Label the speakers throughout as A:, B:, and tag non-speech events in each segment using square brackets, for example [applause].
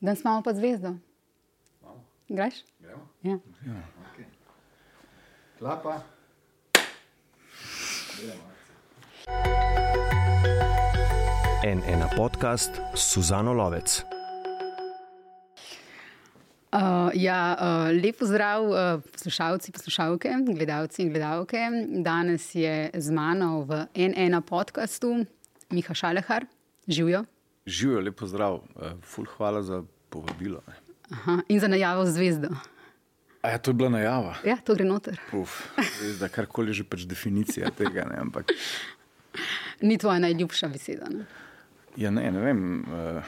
A: Danes imamo pa zvezdo. Greš?
B: Gremo?
A: Ja.
B: Ja, okay. Klapa. Gremo.
C: En ena podcast Suzano Lovec.
A: Uh, ja, uh, lep pozdrav, uh, poslušalci, poslušalke, gledalci in gledalke. Danes je z mano v NN podkastu Miha Šalehar, živijo.
B: Živijo, lepo zdrav. Ful, hvala za povabilo.
A: Aha, in za najavo zvezdo.
B: A ja, to je bila najava.
A: Ja, to gre noter.
B: Uf, res, da karkoli že pač definicija tega. Ne, ampak,
A: Ni tvoja najljubša beseda. Ne?
B: ja, ne, ne vem, eh,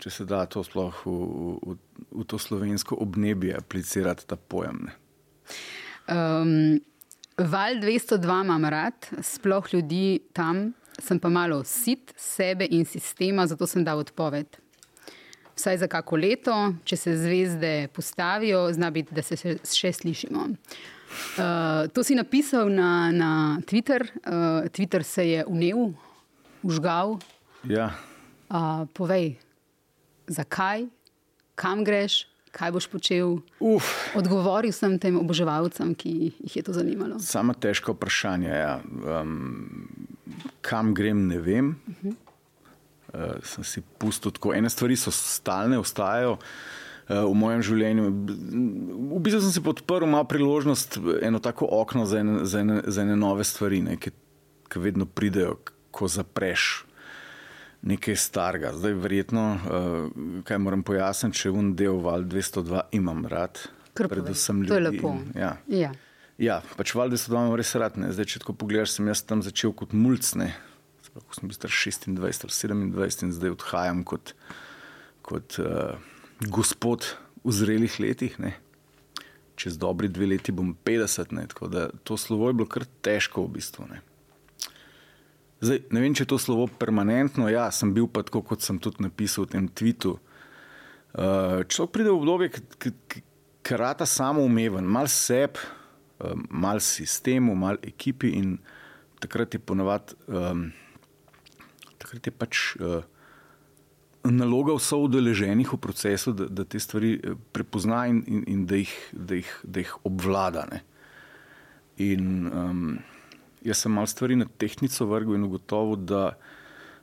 B: če se da to sploh v, v, v to slovensko obnebje aplicirati ta pojem. Ne.
A: Um, val 202 imam rad, sploh ljudi tam, sem pa malo sit sebe in sistema, zato sem dal odpoved. Vsaj za kako leto, če se zvezde postavijo, zna biti, da se še, še slišimo. Uh, to si napisal na, na Twitter, uh, Twitter se je unel, užgal.
B: Ja,
A: Uh, povej, zakaj, kam greš, kaj boš počel.
B: uf,
A: Odgovoril sem tem oboževalcem, ki jih je to zanimalo.
B: sama težka vprašanja. Ja. Um, kam grem, ne vem. Uh, sem si pustil tako. Ene stvari so stalne, ostajajo. uh, V mojem življenju. V bistvu sem si podprl malo priložnost, eno tako okno za ene, za ene, za ene nove stvari, ne, ki, ki vedno pridejo, ko zapreš nekaj starega. Zdaj, verjetno, uh, kaj moram pojasniti, če un del val 202 imam rad.
A: Kar povej.
B: Predvsem
A: To je
B: ljudi
A: lepo.
B: in- Ja.
A: Ja.
B: Ja, pač valjda so doma res ratne. Zdaj, če tako pogledaš, sem jaz tam začel kot mulcne. Ko sem bil star 26 ali 27 in zdaj odhajam kot, kot uh, gospod v zrelih letih. Ne. Čez dobri dve leti bom 50, ne. tako da to slovo je bilo kar težko v bistvu. Ne. Zdaj, ne vem, če je to slovo permanentno. Ja, sem bil pa tako, kot sem tudi napisal v tem tvitu. Uh, človek pride v obdobje, ki rata samoumeven, mal seb, uh, mal sistemu, mal ekipi in takrat je ponovadi, um, takrat je pač uh, naloga vso udeleženih v procesu, da, da te stvari eh, prepozna in, in, in da, jih, da, jih, da jih obvlada. Ne. In um, jaz sem mal stvari na tehnico vrgel in ugotovil, da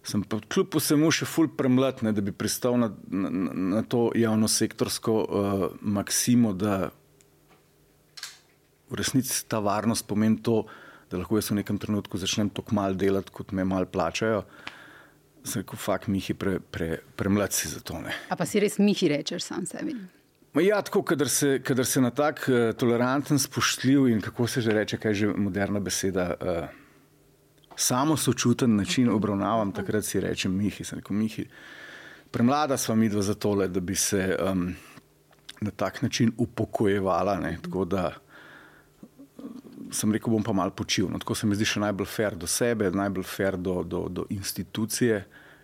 B: sem pa kljub vsemu še ful premlad, ne, da bi pristal na, na, na to javno sektorsko uh, maksimo, da v resnici ta varnost pomeni to, da lahko jaz v nekem trenutku začnem tako malo delati, kot me malo plačajo. Sem rekel, fakt, Mihi, pre, pre, premlad si za to. Ne.
A: A pa si res Mihi rečeš sam sebi.
B: Ma Ja, tako, kadar se, kadar se na tak uh, toleranten, spoštljiv in kako se že reče, kaj je že moderna beseda, uh, samo sočuten način obravnavam, [laughs] takrat si rečem Mihi. Sem rekel, Mihi, premlada sva mi dva za tole, da bi se um, na tak način upokojevala. Ne, tako da sem rekel, bom pa malo počil. No, tako se mi zdi še najbolj fair do sebe, najbolj fair do, do, do institucije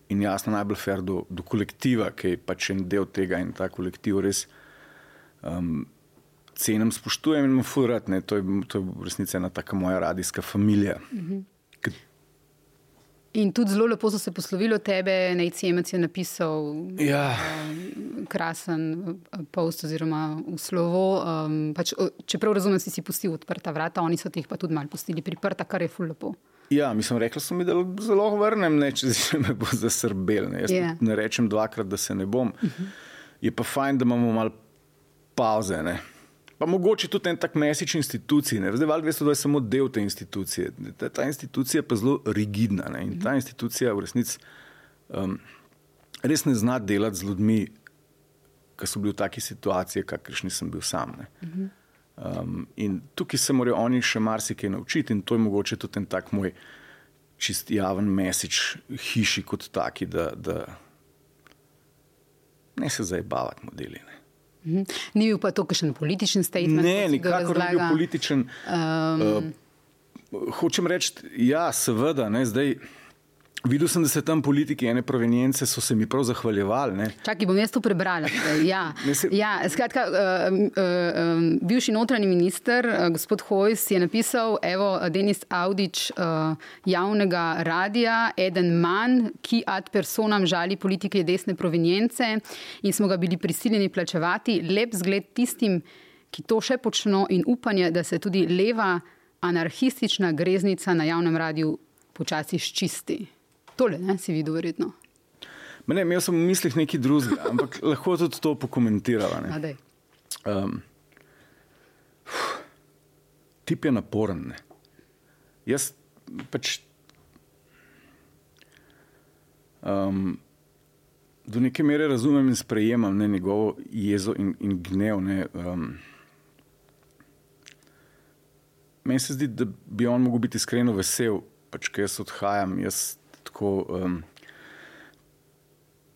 B: in jasno najbolj fair do, do kolektiva, ki je pač en del tega in ta kolektiv res um, cenim, spoštujem in imam furat. To, je- to je v resnici ena taka moja radijska familija. Ki-
A: In tudi zelo lepo so se poslovili od tebe, Nejcemec je napisal
B: Ja,
A: krasen eh, post oziroma v slovo. Um, pač, o, čeprav razumem, si si pustil odprta vrata, oni so jih pa tudi malo pustili priprta, kar je ful lepo.
B: ja, mislim, rekla so mi, da zelo vrnem, ne, če se me bo zasrbel. Ne. Jaz
A: Ja.
B: yeah. ne rečem dvakrat, da se ne bom. Je pa fajn, da imamo malo pauze. Ne. Pa mogoče tudi en tak mesič institucij. Ne. Zdaj, veste, da je samo del te institucije. Ta, ta institucija je pa zelo rigidna. Ne. In ta institucija v resnici um, res ne zna delati z ljudmi, ki so bili v taki situaciji, kakršni sem bil sam. Ne. Um, in tukaj se morajo oni še marsikaj naučiti, in to je mogoče tudi en tak moj čist javen mesič hiši kot taki, da, da ne se zabavati modeli. Ne.
A: Mhm. Ni bil pa to kakšen političen statement?
B: Ne, nikakor ni bil političen.
A: Um,
B: Uh, hočem reči, ja, seveda, ne, zdaj Videl sem, da se tam politiki ene provenjence so se mi prav zahvaljevali.
A: Čakaj, bom jaz to prebrala. Ja. Ja, skratka, uh, uh, uh, bivši notranji minister, uh, gospod Hojs, je napisal, evo, Denis Audič uh, javnega radija, eden manj, ki ad personam žali politike desne provenjence in smo ga bili prisiljeni plačevati. Lep zgled tistim, ki to še počno in upanje, da se tudi leva anarhistična greznica na javnem radiju počasi ščisti. Tole, ne, si videl verjetno.
B: Ma Ne, imel sem v mislih nekaj drugega, ampak [laughs] lahko tudi to pokomentirala. ne.
A: A, daj.
B: Um, tip je naporen. Ne. Jaz pač um, do neke mere razumem in sprejemam ne, njegovo jezo in, in gnev. Ne, um, meni se zdi, da bi on mogel biti iskreno vesel, pač, ker jaz odhajam. Jaz tako, um,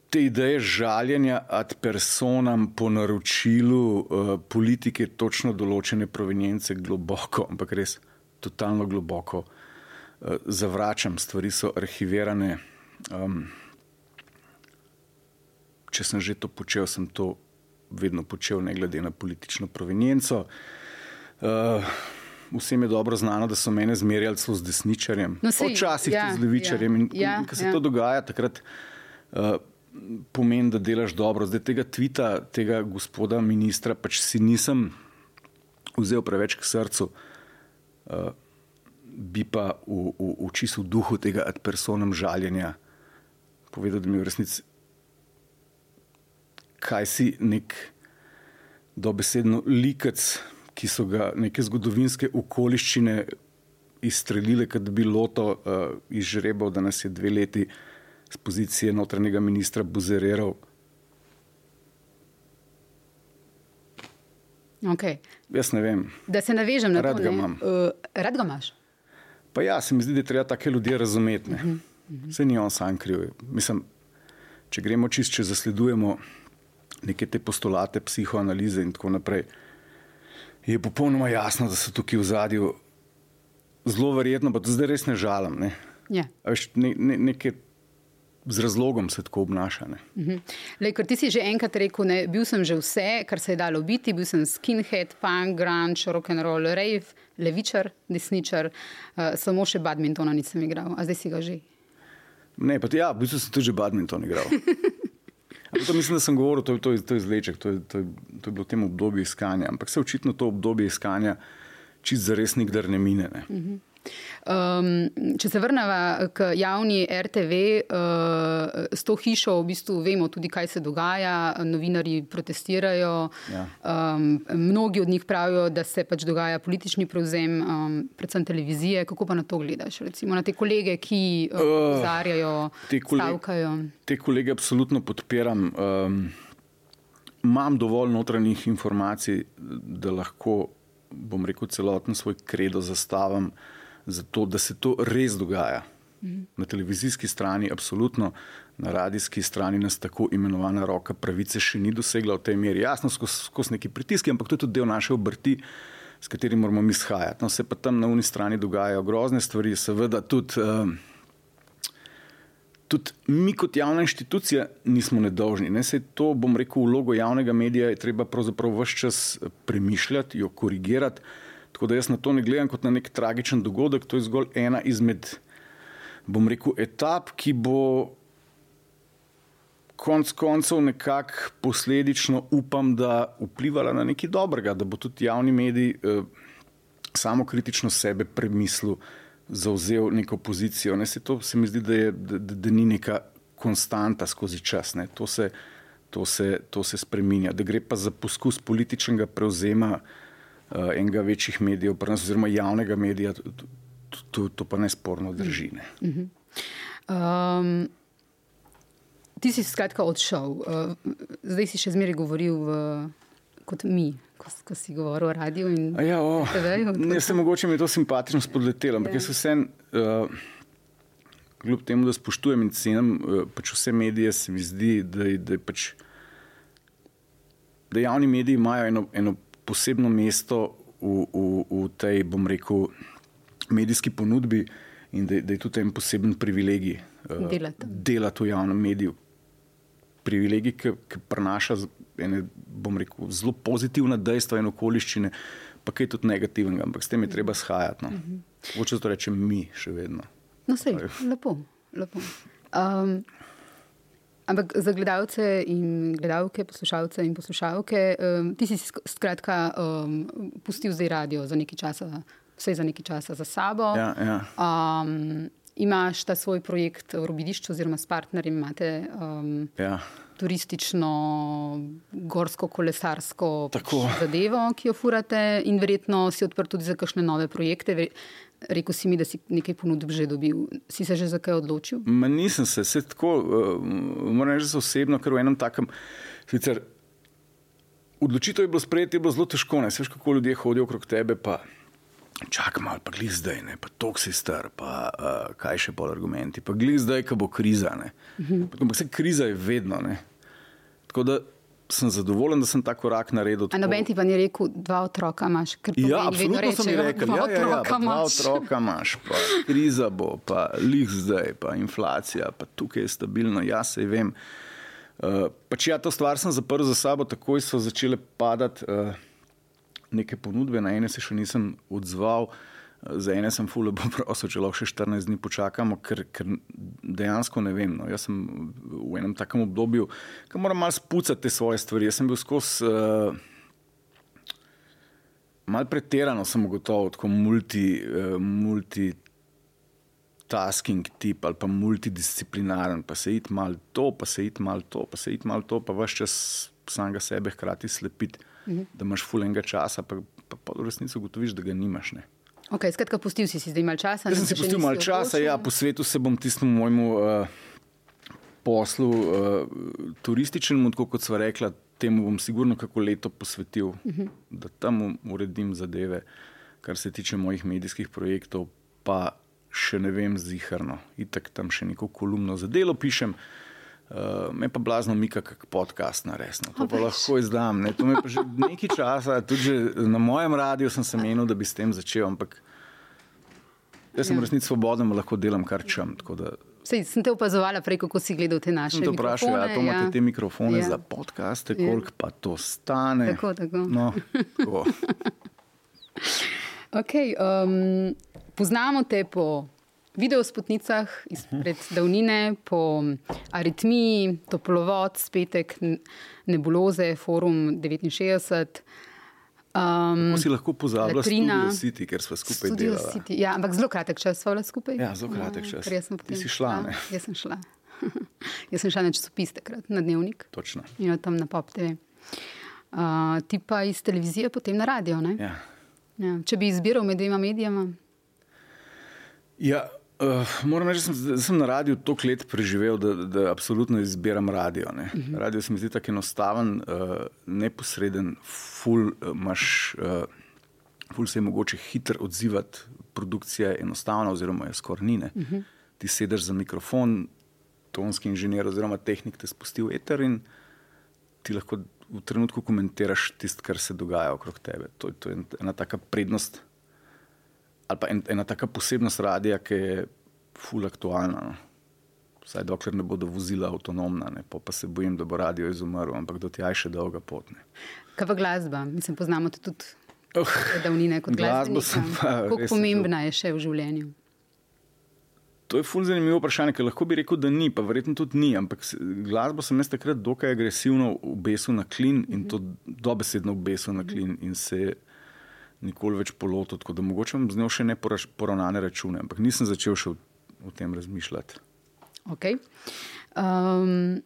B: te ideje žaljenja ad personam po naročilu uh, politike točno določene provenjence globoko, ampak res totalno globoko uh, zavračam. Stvari so arhivirane. Um, če sem že to počel, sem to vedno počel, ne glede na politično provenjenco. Uh, Vsem je dobro znano, da so mene zmerjali celo z desničarjem,
A: No, sej,
B: včasih
A: ja,
B: tudi z levičarjem.
A: ja,
B: In,
A: ja,
B: in ko se
A: ja.
B: to dogaja, takrat uh, pomeni, da delaš dobro. Zdaj tega tvita, tega gospoda ministra, pač si nisem vzel preveč k srcu, uh, bi pa v, v, v čisto duhu tega ad personam žaljenja povedal, da mi v resnici, kaj si nek dobesedno likec, ki so ga neke zgodovinske okoliščine izstrelile, kot bi loto uh, izžrebal, da nas je dve leti z pozicije notranjega ministra buzeriral.
A: Okay.
B: Jaz ne vem.
A: Da se navežem na
B: Rad
A: to.
B: ga
A: ne. Uh, rad ga imaš.
B: Pa ja, se mi zdi, da je treba take ljudi razumeti. Ne. Vse ni on sam kriv. Mislim, če gremo čist, če zasledujemo neke te postulate, psihoanalize in tako naprej, je popolnoma jasno, da so tukaj v zadju zelo verjetno, pa to zdaj res ne žalim. Ne.
A: Ja.
B: Veš, ne, ne, neke z razlogom se tako obnaša. Ne.
A: Mhm. Lej, ker ti si že enkrat rekel, ne, bil sem že vse, kar se je dalo biti, bil sem skinhead, punk, grunge, rock and roll, rave, levičar, desničar, uh, samo še badmintona nisem igral, a zdaj si ga že.
B: Ne, pa ja, v bistvu sem tudi že badminton igral. [laughs] To mislim, da sem govoril, to, je- to, je- to je izleček, to je, to, je, to je bilo v tem obdobju iskanja. Ampak se očitno to obdobje iskanja čist zares nikdar ne mine. Ne.
A: Um, če se vrnemo k javni RTV, uh, s to hišo v bistvu vemo tudi, kaj se dogaja. Novinari protestirajo,
B: Ja.
A: um, mnogi od njih pravijo, da se pač dogaja politični prevzem, um, predvsem televizije. Kako pa na to gledaš? Recimo na te kolege, ki uh, opozarjajo,
B: te kole-
A: stavkajo.
B: Te kolege absolutno podpiram. Um, imam dovolj notranjih informacij, da lahko, bom rekel, celoten svoj kredo zastavim, zato, da se to res dogaja. Na televizijski strani, absolutno, na radijski strani nas tako imenovana roka pravice še ni dosegla v tej meri. Jasno, skozi skos neki pritiski, ampak to je tudi del naše obrti, s katerim moramo mi shajati. No, se pa tam na uni strani dogajajo grozne stvari, seveda tudi. Um, tudi mi, kot javna inštitucija, nismo nedolžni. Ne? Sej to, bom rekel, vlogo javnega medija je treba pravzaprav vse čas premišljati, jo korigirati. Tako da jaz na to ne gledam kot na nek tragičen dogodek, to je zgolj ena izmed, bom rekel, etap, ki bo konec koncev nekako posledično upam, da vplivala na nekaj dobrega, da bo tudi javni medij eh, samo kritično sebe premislil, zauzel neko pozicijo. Ne, se to se mi zdi, da, je, da, da, da ni neka konstanta skozi čas. Ne. To se, to, se, to se spreminja. Da gre pa za poskus političnega prevzema uh, enega večjih medijev, nas, oziroma javnega medija, to, to, pa nesporno drži. Ne.
A: Um, ti si skratka odšel, uh, zdaj si še zmeraj govoril v, kot mi, ko, ko si govoril o radiju. In,
B: A Ja, o,
A: TV-ju,
B: ne, se mogoče mi je to simpatično spodletelo, ampak
A: Ja.
B: jaz vsem, uh, kljub temu, da spoštujem in cenim uh, pač vse medije, se mi zdi, da, da, pač, da javni mediji imajo eno, eno posebno mesto v, v, v tej, bom rekel, medijski ponudbi in da, da je tudi en poseben privilegij. uh,
A: Delate.
B: delati v javnem mediju. Privilegij, ki, ki prenaša ene, bom rekel, zelo pozitivna dejstva in okoliščine, pa kaj tudi negativnega, ampak s tem je treba shajati. No. Hoče to reči mi še vedno.
A: No, sej, lepo. lepo. Um, ampak za gledalce in gledalke, poslušalce in poslušalke, um, ti si si sk- skratka um, pustil zdaj radio za nekaj časa, vse za nekaj časa za sabo.
B: Ja, ja.
A: Um, imaš ta svoj projekt v Robidišču, oziroma s partnerjem imate um,
B: Ja.
A: turistično, gorsko-kolesarsko
B: Tako.
A: zadevo, ki jo furate, in verjetno si odprt tudi za kakšne nove projekte. Rekel si mi, da si nekaj ponudb že dobil. Si se že za kaj odločil?
B: Ma nisem se, se tako, uh, moram reči, osebno, ker v enem takem, sicer odločitev je bilo sprejeti, je bilo zelo težko. Ne? Veš, kako ljudje hodijo okrog tebe, pa čakaj malo, pa glej zdaj, ne? pa tok si star, pa uh, kaj še pol argumenti, pa glej zdaj, ko bo kriza. ne. Ampak se kriza je vedno. Ne? Tako da sem zadovoljen, da sem ta korak naredil.
A: A
B: tako-
A: noben ti pa ni rekel, dva otroka imaš, ker
B: Ja,
A: vedno
B: absolutno so mi
A: rečejo,
B: rekli,
A: dva
B: ja, ja, ja,
A: otroka
B: pa dva
A: imaš.
B: otroka imaš, pa kriza bo, pa lih zdaj, pa inflacija, pa tukaj je stabilno, jaz se vem. Uh, pač ja, to stvar sem zaprl za sabo, takoj so začele padati uh, neke ponudbe, na ene se še nisem odzval. Za ene sem fulano [laughs] prosil, če lahko še 14 dni počakamo, ker, ker dejansko ne vem. No. Jaz sem v enem takem obdobju, ko moram malo spucati te svoje stvari. Jaz sem bil skozi uh, Mal pretirano sem ugotovil, tako multi, uh, multitasking tip ali pa multidisciplinaren, pa se id mal to, pa se id mal to, pa se id mal to, pa vaš čas samega sebe hkrati slepiti, mm -hmm. da imaš fulenga časa, pa, pa, pa v resnici ugotoviš, da ga nimaš. Ne.
A: Ok, skratka, pustil si si zdaj malo časa.
B: Jaz sem si pustil malo časa, ja, po svetu se bom tistemu mojemu uh, poslu, uh, turističnemu, tako kot sva rekla, temu bom sigurno kako leto posvetil, uh -huh. da tam uredim zadeve, kar se tiče mojih medijskih projektov, pa še ne vem ziharno. Itak tam še neko kolumno za delo pišem. Uh, me pa blazno mika, kako podcast naresno. To pa lahko izdam. Ne? To me pa že [laughs] nekaj časa, tudi na mojem radiju sem se menil, da bi s tem začel, ampak jaz sem
A: Ja.
B: ja. resnici svoboden, lahko delam kar čem. Da,
A: Sej, sem te opazovala prej, kako si gledal te naše
B: sem te vprašal,
A: mikrofone.
B: ja, to imate te mikrofone
A: Ja.
B: ja. za podcaste,
A: Ja.
B: koliko pa to stane.
A: Tako, tako.
B: No, [laughs] tako.
A: Okay, um, poznamo te po videospotnicah izpred davnine, po aritmiji, toplovod, spetek, nebuloze, forum 69. Um,
B: si lahko pozabila
A: Latrina.
B: Studio City, ker smo skupaj delali.
A: Ja, ampak zelo kratek čas smo bili skupaj.
B: Ja, zelo kratek čas.
A: ker sem
B: Ti
A: potem
B: si šla, ne?
A: Jaz sem šla. [laughs] jaz sem šla na časopis takrat, na dnevnik
B: Točno.
A: in od tam na pop TV. Uh, ti pa iz televizije, potem na radio. Ne?
B: Ja.
A: Ja. Če bi izbiral med dvema medijama,
B: Ja, uh, moram reči, da sem, da sem na radiju toliko let preživel, da, da absolutno izbiram radio. Uh -huh. Radio se mi zdi tako enostaven, uh, neposreden, ful, uh, imaš, uh, ful se je mogoče hitro odzivati, produkcija je enostavna, oziroma je skoraj ni. Uh -huh. Ti sedeš za mikrofon, tonski inženir oziroma tehnik te spusti v eter in ti lahko v trenutku komentiraš tisto, kar se dogaja okrog tebe. To, je- to je ena taka prednost ali pa en, ena taka posebnost radia, ki je ful aktualna. No. Vsaj dokler ne bodo vozila avtonomna, ne. pa, pa se bojim, da bo radio izumrl, ampak do tja je še dolga pot. Ne.
A: kaj pa glasba. Mislim, poznamo te tudi
B: Oh,
A: davnine kot
B: Glasbo
A: Kako pomembna je še v življenju?
B: to je ful zanimivo vprašanje, ker lahko bi rekel, da ni, pa verjetno tudi ni, ampak glasbo sem jaz takrat dokaj agresivno obesil na klin in to dobesedno obesil na klin in se nikoli več polotil, tako da mogoče imam z njo še ne poravnane račune, ampak nisem začel še o, o tem razmišljati.
A: Okay. Um,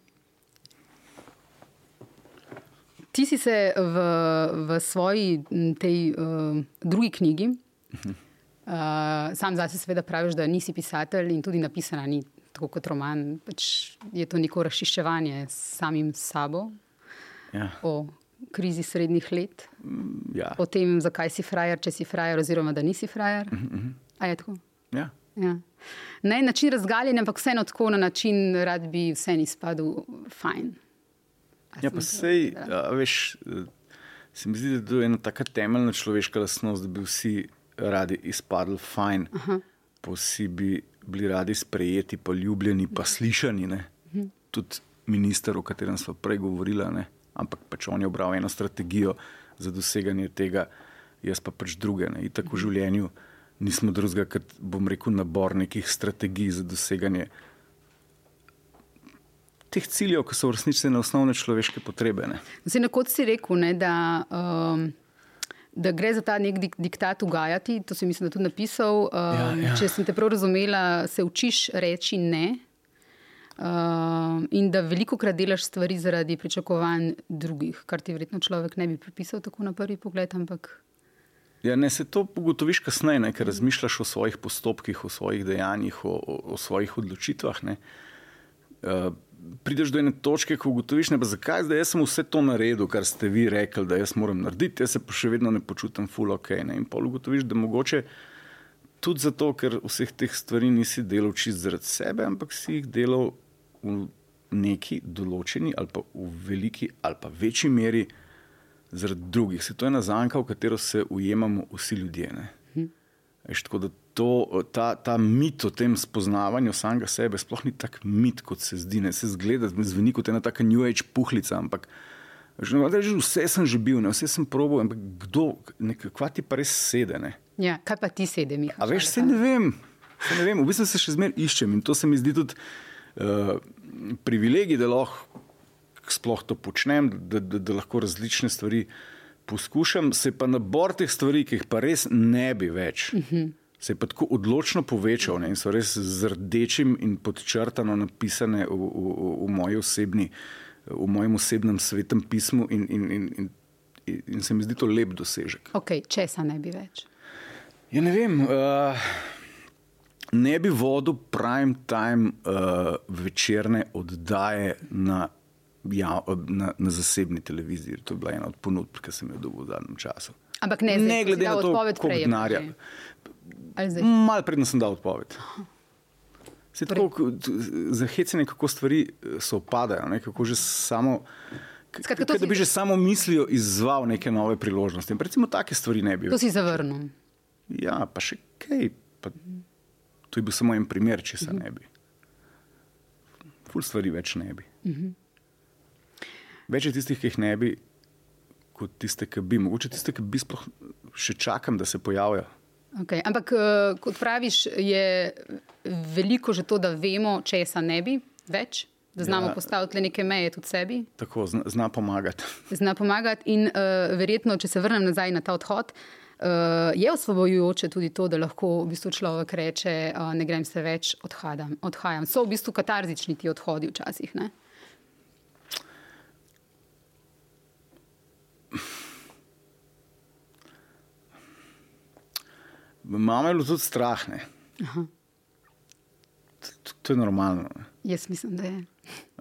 A: ti si se v, v svoji tej uh, drugi knjigi, uh, sam zase seveda praviš, da nisi pisatelj in tudi napisana ni tako kot roman. Pač je to neko razčiščevanje s samim sabo
B: Ja,
A: o krizi srednjih let,
B: ja.
A: o tem, zakaj si frajer, če si frajer, oziroma da nisi frajer. A je tako?
B: ja.
A: Ja. Ne način razgaljenja, ampak vseeno tako na način, rad bi vseeno izpadel fajn. A
B: Ja, pa sej, a, veš, eh, se mi zdi, da je ena taka temeljna človeška lastnost, da bi vsi radi izpadli fajn, pa vsi bi bili radi sprejeti, pa ljubljeni, pa slišani. Ne? Tudi minister, o katerem smo prej govorili? Ampak pač on je obral eno strategijo za doseganje tega, jaz pa pač druge. Ne? Itak v življenju nismo drugega, kot bom rekel, nabor nekih strategij za doseganje teh ciljev, ki so v resnici na osnovne človeške potrebe. Ne?
A: Zdaj, na kot si rekel, ne, da, um, da gre za ta nek dik diktat ugajati, to si mislim, da tudi napisal. Um,
B: Ja, ja.
A: Če sem te prav razumela, se učiš reči ne. Um, in da veliko krat delaš stvari zaradi pričakovanj drugih, kar ti verjetno človek ne bi pripisal tako na prvi pogled, ampak
B: Ja, ne se to ugotoviš kasneje, ne, ker razmišljaš o svojih postopkih, o svojih dejanjih, o, o, o svojih odločitvah. Ne. Uh, prideš do ene točke, ko ugotoviš, ne, zakaj zdaj jaz sem vse to naredil, kar ste vi rekli, da jaz moram narediti, jaz se pa še vedno ne počutim full ok. Ne. In pa ugotoviš, da mogoče tudi zato, ker vseh teh stvari nisi delal čist zaradi sebe, ampak si jih delal v neki določeni ali pa v veliki ali pa večji meri zaradi drugih. Se to je ena zanka, v katero se ujemamo vsi ljudje. Ne? Veš, tako da to, ta, ta mit o tem spoznavanju samega sebe sploh ni tako mit, kot se zdi. Ne? Se zgleda, zveni kot ena taka New Age puhlica, ampak veš, ne, veš, vse sem že bil, ne? vse sem probil, ampak kdo, nekakva ti pa res sede. Ne?
A: ja, kaj pa ti sedi, Miha?
B: A veš, se ne vem. Se ne vem. V bistvu se še zmeraj iščem in to se mi zdi tudi uh, privilegij, da lahko sploh to počnem, da, da, da lahko različne stvari poskušam. Se pa nabor teh stvari, ki jih pa res ne bi več. Uh -huh. Se je pa tako odločno povečal ne, in so res z rdečim in podčrtano napisane v, v, v, moji osebni, v mojem osebnem svetem pismu, in, in, in, in, in se mi zdi to lep dosežek.
A: Okay, česa ne bi več?
B: Ja, ne vem. Uh, ne bi vodil prime time uh, večerne oddaje na, ja, na, na zasebni televiziji. To je bila ena od ponudb, ki sem jo dobil v zadnjem času.
A: Ampak ne, zdaj,
B: ne
A: si
B: glede na to, koliko denarja. Mal predno sem dal odpoved. Se tako, za hecene, kako stvari eh, se opadajo, ne, kako že samo.
A: Skratka, to
B: k- Da
A: si-
B: bi že samo mislijo izzval neke nove priložnosti. In Recimo, take stvari ne bi.
A: To si zavrnil.
B: Ja, pa še kaj. Pa, to je bil samo en primer, če se ne bi. Ful stvari več ne bi. Več je tistih, ki jih ne bi, kot tiste, ki bi. Mogoče tiste, ki bi sploh še čakam, da se pojavijo.
A: Okay. Ampak, eh, kot praviš, je veliko že to, da vemo, česa ne bi več, da znamo
B: Ja.
A: postaviti neke meje tudi sebi,
B: Tako zna, zna pomagati.
A: zna pomagati. In uh, verjetno, če se vrnem nazaj na ta odhod, uh, je osvobojujoče tudi to, da lahko v bistvu človek reče: uh, Ne grem se več, odhajam. odhajam. So v bistvu katarzični ti odhodi včasih. Ne?
B: Mama je bilo tudi strah. ne. To, je normalno. ne.
A: Jaz mislim, da je.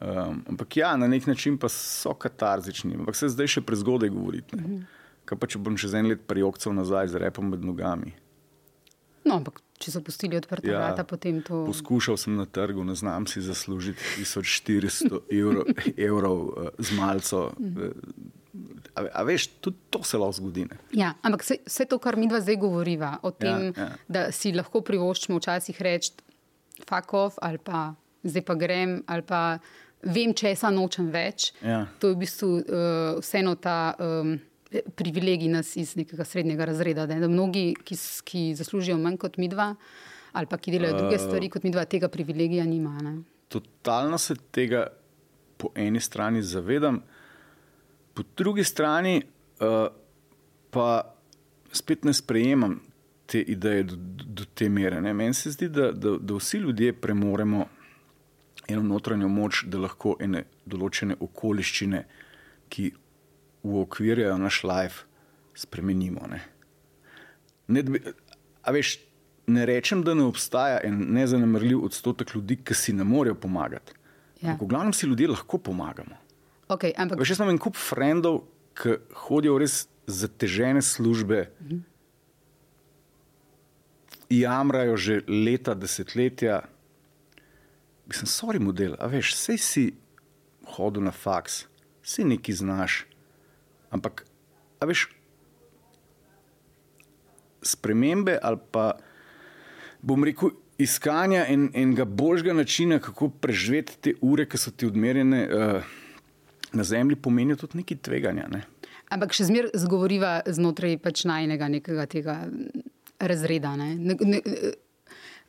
B: Um, ampak ja, na nek način pa so katarzični. Ampak se zdaj še prezgodaj govoriti. ne. Kaj pa če bom še za en let prijokcal nazaj z repom med nogami?
A: No, ampak če so pustili odprta ja. vrata, potem to.
B: Poskušal sem na trgu, ne znam si zaslužiti 1400 evrov, evrov uh, z malco. Uh, a, a veš, tudi to se lahko zgodi. Ne?
A: Ja, ampak vse, vse to, kar mi dva zdaj govoriva, o tem,
B: ja.
A: da si lahko privoščimo včasih reči, fuck off, ali pa zdaj pa grem, ali pa vem, česa nočem več.
B: Ja.
A: To je v bistvu uh, vseeno ta um, privilegij nas iz nekega srednjega razreda. Ne? Da mnogi, ki, ki zaslužijo manj kot mi dva, ali pa ki delajo druge stvari kot mi dva, tega privilegija nima. Ne?
B: Totalno se tega po eni strani zavedam, po drugi strani uh, pa spet ne sprejemam te ideje do, do, do te mere. ne. Meni se zdi, da, da, da vsi ljudje premoremo eno notranjo moč, da lahko ene določene okoliščine, ki uokvirjajo naš life, spremenimo. Ne? Ne, bi, a veš, ne rečem, da ne obstaja en nezanemrljiv odstotek ljudi, ki si ne morejo pomagati.
A: Ja.
B: V glavnem si ljudje lahko pomagamo.
A: Okay, ampak
B: Veš, jaz imam en kup frendov, ki hodijo v res zatežene službe, jamrajo že leta, desetletja. Mislim, sorry model, a veš, sej si hodil na faks, si neki znaš. Ampak, a veš, spremembe ali pa, bom rekel, iskanja en, enega boljšega načina, kako preživeti te ure, ki so ti odmerjene uh, na zemlji, pomeni tudi nekaj tveganja. Ne?
A: Ampak še zmeraj zgovoriva znotraj pač najnega nekega tega razreda. Ne? Ne, ne,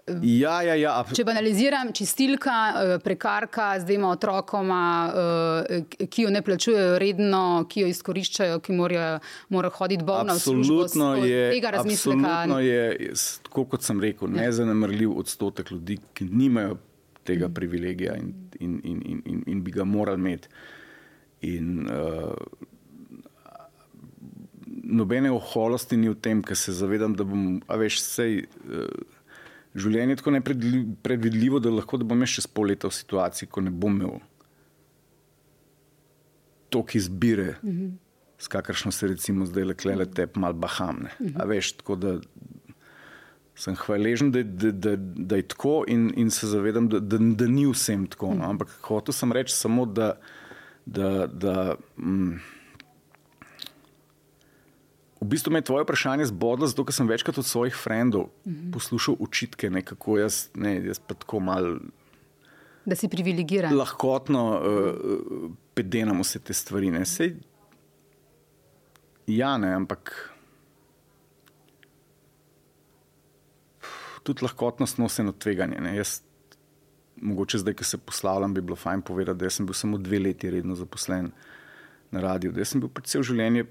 B: Ja, ja, ja.
A: Če banaliziram, čistilka, eh, prekarka, zdaj ima otrokoma, eh, ki jo ne plačujejo redno, ki jo izkoriščajo, ki morajo mora hoditi bolna v službo.
B: Absolutno je,
A: tega razmisleka.
B: absolutno je, tako kot sem rekel, nezanemrljiv odstotek ljudi, ki nimajo tega privilegija in, in, in, in, in, in bi ga morali imeti. In, uh, nobene oholosti ni v tem, ker se zavedam, da bom, a veš, sej. Uh, Življenje je tako nepredvidljivo, da lahko da bom še pol leta v situaciji, ko ne bom imel toliko izbire, mm -hmm. s kakršno se recimo zdaj le klele te malo bahamne. Mm -hmm. A veš, tako da sem hvaležen, da, da, da, da je tako in, in se zavedam, da, da, da ni vsem tako. No? Ampak hotel sem reči samo, da. da, da mm, V bistvu me je tvoje vprašanje zbodlo, zato sem večkrat od svojih frendov uh -huh. poslušal učitke, ne, kako jaz, ne, jaz pa tako mal.
A: Da si privilegiran.
B: Lahkotno uh, pedenamo vse te stvari. Ne. Sej, ja, ne, ampak. Tudi lahkotnost nosi na tveganje. Ne. Jaz, mogoče zdaj, ko se poslavljam, bi bilo fajn povedati, da sem bil samo dve leti redno zaposlen na radiju. Da sem bil pač cel življenje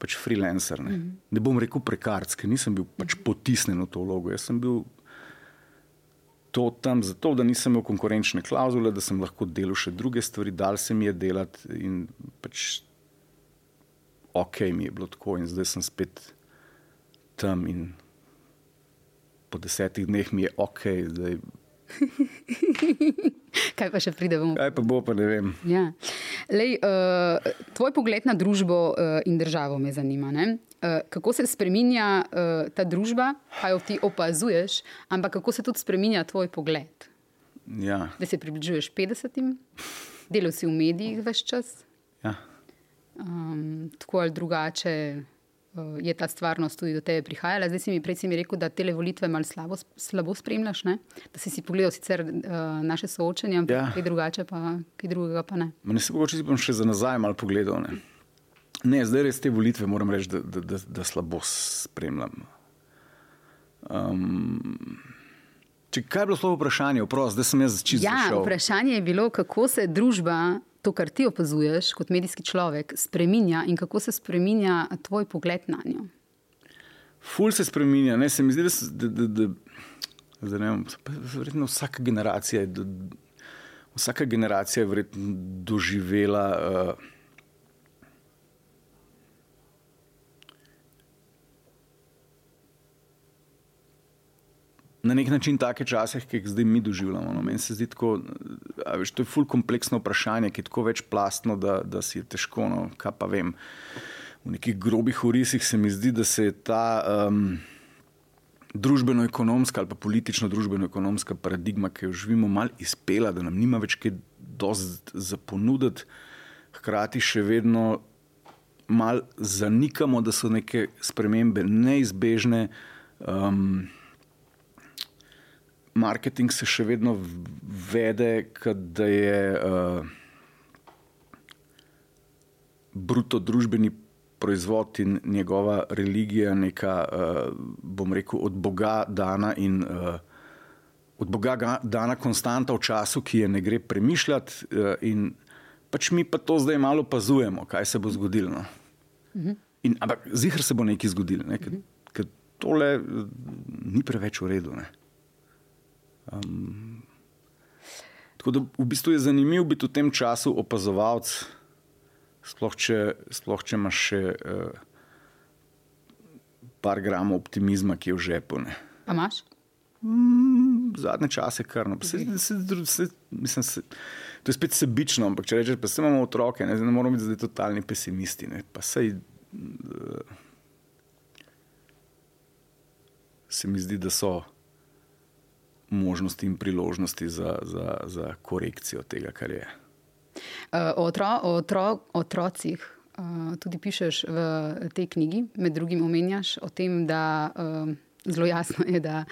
B: pač freelancer. Ne. Mm -hmm. ne bom rekel prekarc, ker nisem bil pač potisnen v to vlogo. Jaz sem bil to tam zato, da nisem imel konkurenčne klauzule, da sem lahko delal še druge stvari, dal se mi je delati in pač ok, mi je bilo tako in zdaj sem spet tam in po desetih dneh mi je ok. Zdaj, [laughs]
A: Kaj pa še pride? Bomo...
B: Kaj pa bo, pa ne vem.
A: Ja. Lej, uh, tvoj pogled na družbo uh, in državo me zanima. Uh, kako se spremenja uh, ta družba, kaj jo ti opazuješ, ampak kako se tudi spremenja tvoj pogled?
B: Ja.
A: Da se približuješ 50-im, delal si v medijih več čas.
B: Ja.
A: Um, tako ali drugače. Uh, je ta stvarnost tudi do tebe prihajala. Zdaj si mi, si mi rekel, da te volitve malo slabo, slabo spremljaš, ne? da si si pogledal sicer uh, naše soočenje, ampak ja. kaj drugače, pa kaj drugega pa ne.
B: Ma ne se mogoče si bom še za nazaj malo pogledal. Ne? ne, zdaj res te volitve moram reči, da, da, da, da slabo spremljam. Um, če, kaj je bilo slovo vprašanje? Oprost, zdaj sem jaz čisto.
A: Ja, zašel. vprašanje je bilo, kako se družba to, kar ti opazuješ kot medijski človek, spremenja in kako se spremenja tvoj pogled na njo?
B: Ful se spremenja. Ne, se mi zdi, da, da, da, da vem, verjetno vsaka generacija je, da, vsaka generacija je verjetno doživela. Uh, na nek način take čase, ki jih zdaj mi doživljamo. No. Meni se zdi tako, je to ful kompleksno vprašanje, ki je tako večplastno, da, da si je težko. No. Kaj pa vem. V nekih grobih orisih se mi zdi, da se je ta um, družbeno-ekonomska ali pa politično-družbeno-ekonomska paradigma, ki jo živimo, malo izpela, da nam nima več kaj za ponuditi, hkrati še vedno malo zanikamo, da so neke spremembe neizbežne. Um, marketing se še vedno vede, da je uh, bruto družbeni proizvod in njegova religija neka, uh, bom rekel, od Boga dana in uh, od Boga dana konstanta v času, ki je ne gre premišljati. Uh, in pač mi pa to zdaj malo opazujemo, kaj se bo zgodilo. No? Mhm. In, ampak zihar se bo nekaj zgodilo, ne? ker, ker tole ni preveč v redu. Ne? Um, tako da v bistvu je zanimivo biti v tem času opazovalec, sploh če, sploh če imaš še uh, par gramov optimizma, ki je v žepu. Ne.
A: Pa imaš?
B: Mm, zadnje čase, kar no. Se, se, se, mislim, se, to je spet sebično, ampak če rečeš, da imamo otroke, ne, ne moramo biti zdaj totalni pesimisti. Ne, pa sej, uh, se mi zdi, da so možnosti in priložnosti za, za, za korekcijo tega, kar je.
A: Eh, o otro, otro, otrocih uh, tudi pišeš v tej knjigi, med drugim omenjaš o tem, da uh, zelo jasno je, da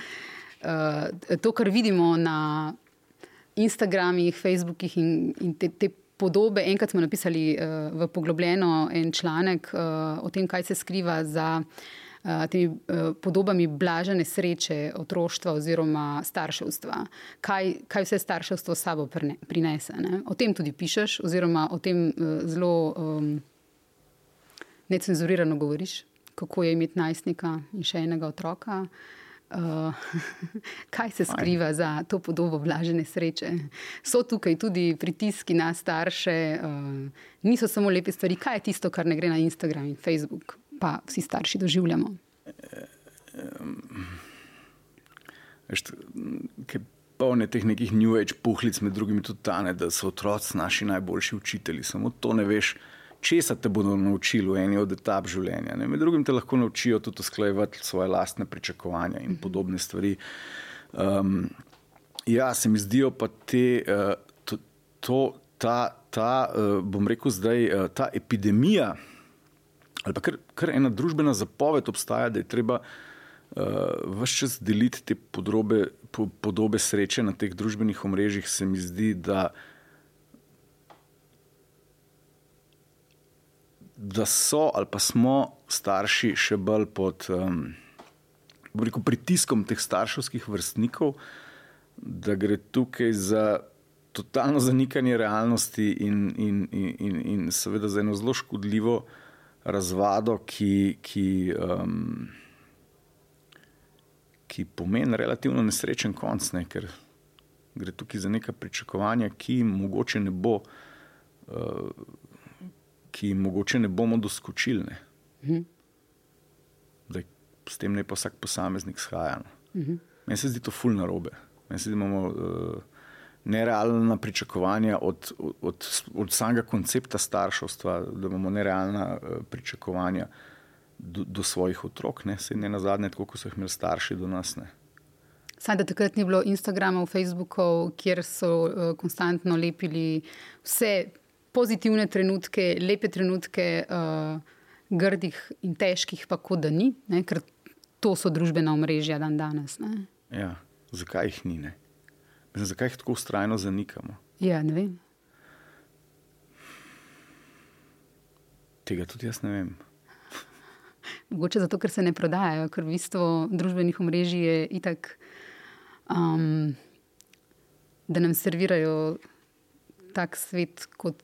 A: to, kar vidimo na Instagramih, Facebookih in, in te, te podobe. Enkrat smo napisali v poglobljeno en članek o tem, kaj se skriva za. Uh, temi uh, podobami blažene sreče otroštva oziroma starševstva, kaj, kaj vse starševstvo sabo prinese. Ne? O tem tudi pišeš, oziroma o tem uh, zelo um, necenzurirano govoriš, kako je imeti najstnika in še enega otroka. Uh, [laughs] kaj se skriva za to podobo blažene sreče? So tukaj tudi pritiski na starše, uh, niso samo lepe stvari. Kaj je tisto, kar ne gre na Instagram in Facebook, pa vsi starši doživljamo?
B: Polne teh nekih New Age puhlic, med drugim tudi tane, da so otroci naši najboljši učitelji. Samo to ne veš, česa te bodo naučili v eni od etap življenja. Ne? Med drugim te lahko naučijo tudi usklajevati svoje lastne pričakovanja in podobne stvari. Um, ja, se mi zdijo pa te, uh, to, to, ta, ta uh, bom rekel zdaj, uh, ta epidemija, ali pa kar, kar ena družbena zapoved obstaja, da je treba. Uh, Vse čas deliti te podrobe, po, podobe sreče na teh družbenih omrežjih, se mi zdi, da uh, da so ali pa smo starši še bolj pod um, rekel, pritiskom teh starševskih vrstnikov, da gre tukaj za totalno zanikanje realnosti in, in, in, in, in seveda za eno zelo škodljivo razvado, ki. ki um, Ki pomeni relativno nesrečen konc, ne, ker gre tukaj za neka pričakovanja, ki mogoče ne bo uh, ki jim mogoče ne bomo doskočili. Ne. Mhm. Da s tem ne pa vsak posameznik shaja. No. Mhm. Meni se zdi to fulno robe. Meni se zdi, da imamo uh, nerealna pričakovanja od, od, od samega koncepta starševstva, da imamo nerealna uh, pričakovanja do, do svojih otrok, ne, ne na zadnje, tako kot so jih imeli starši do nas. Ne.
A: Saj da takrat ni bilo Instagramov, Facebookov, kjer so uh, konstantno lepili vse pozitivne trenutke, lepe trenutke, uh, grdih in težkih, pa kot da ni, ne? ker to so družbena omrežja dan danes.
B: Ja, zakaj jih ni? Zakaj jih tako ustrajno zanikamo?
A: Ja, ne vem.
B: Tega tudi jaz ne vem. [laughs]
A: Mogoče zato, ker se ne prodajajo, ker v bistvu družbenih omrežij je itak, um, da nam servirajo tak svet, kot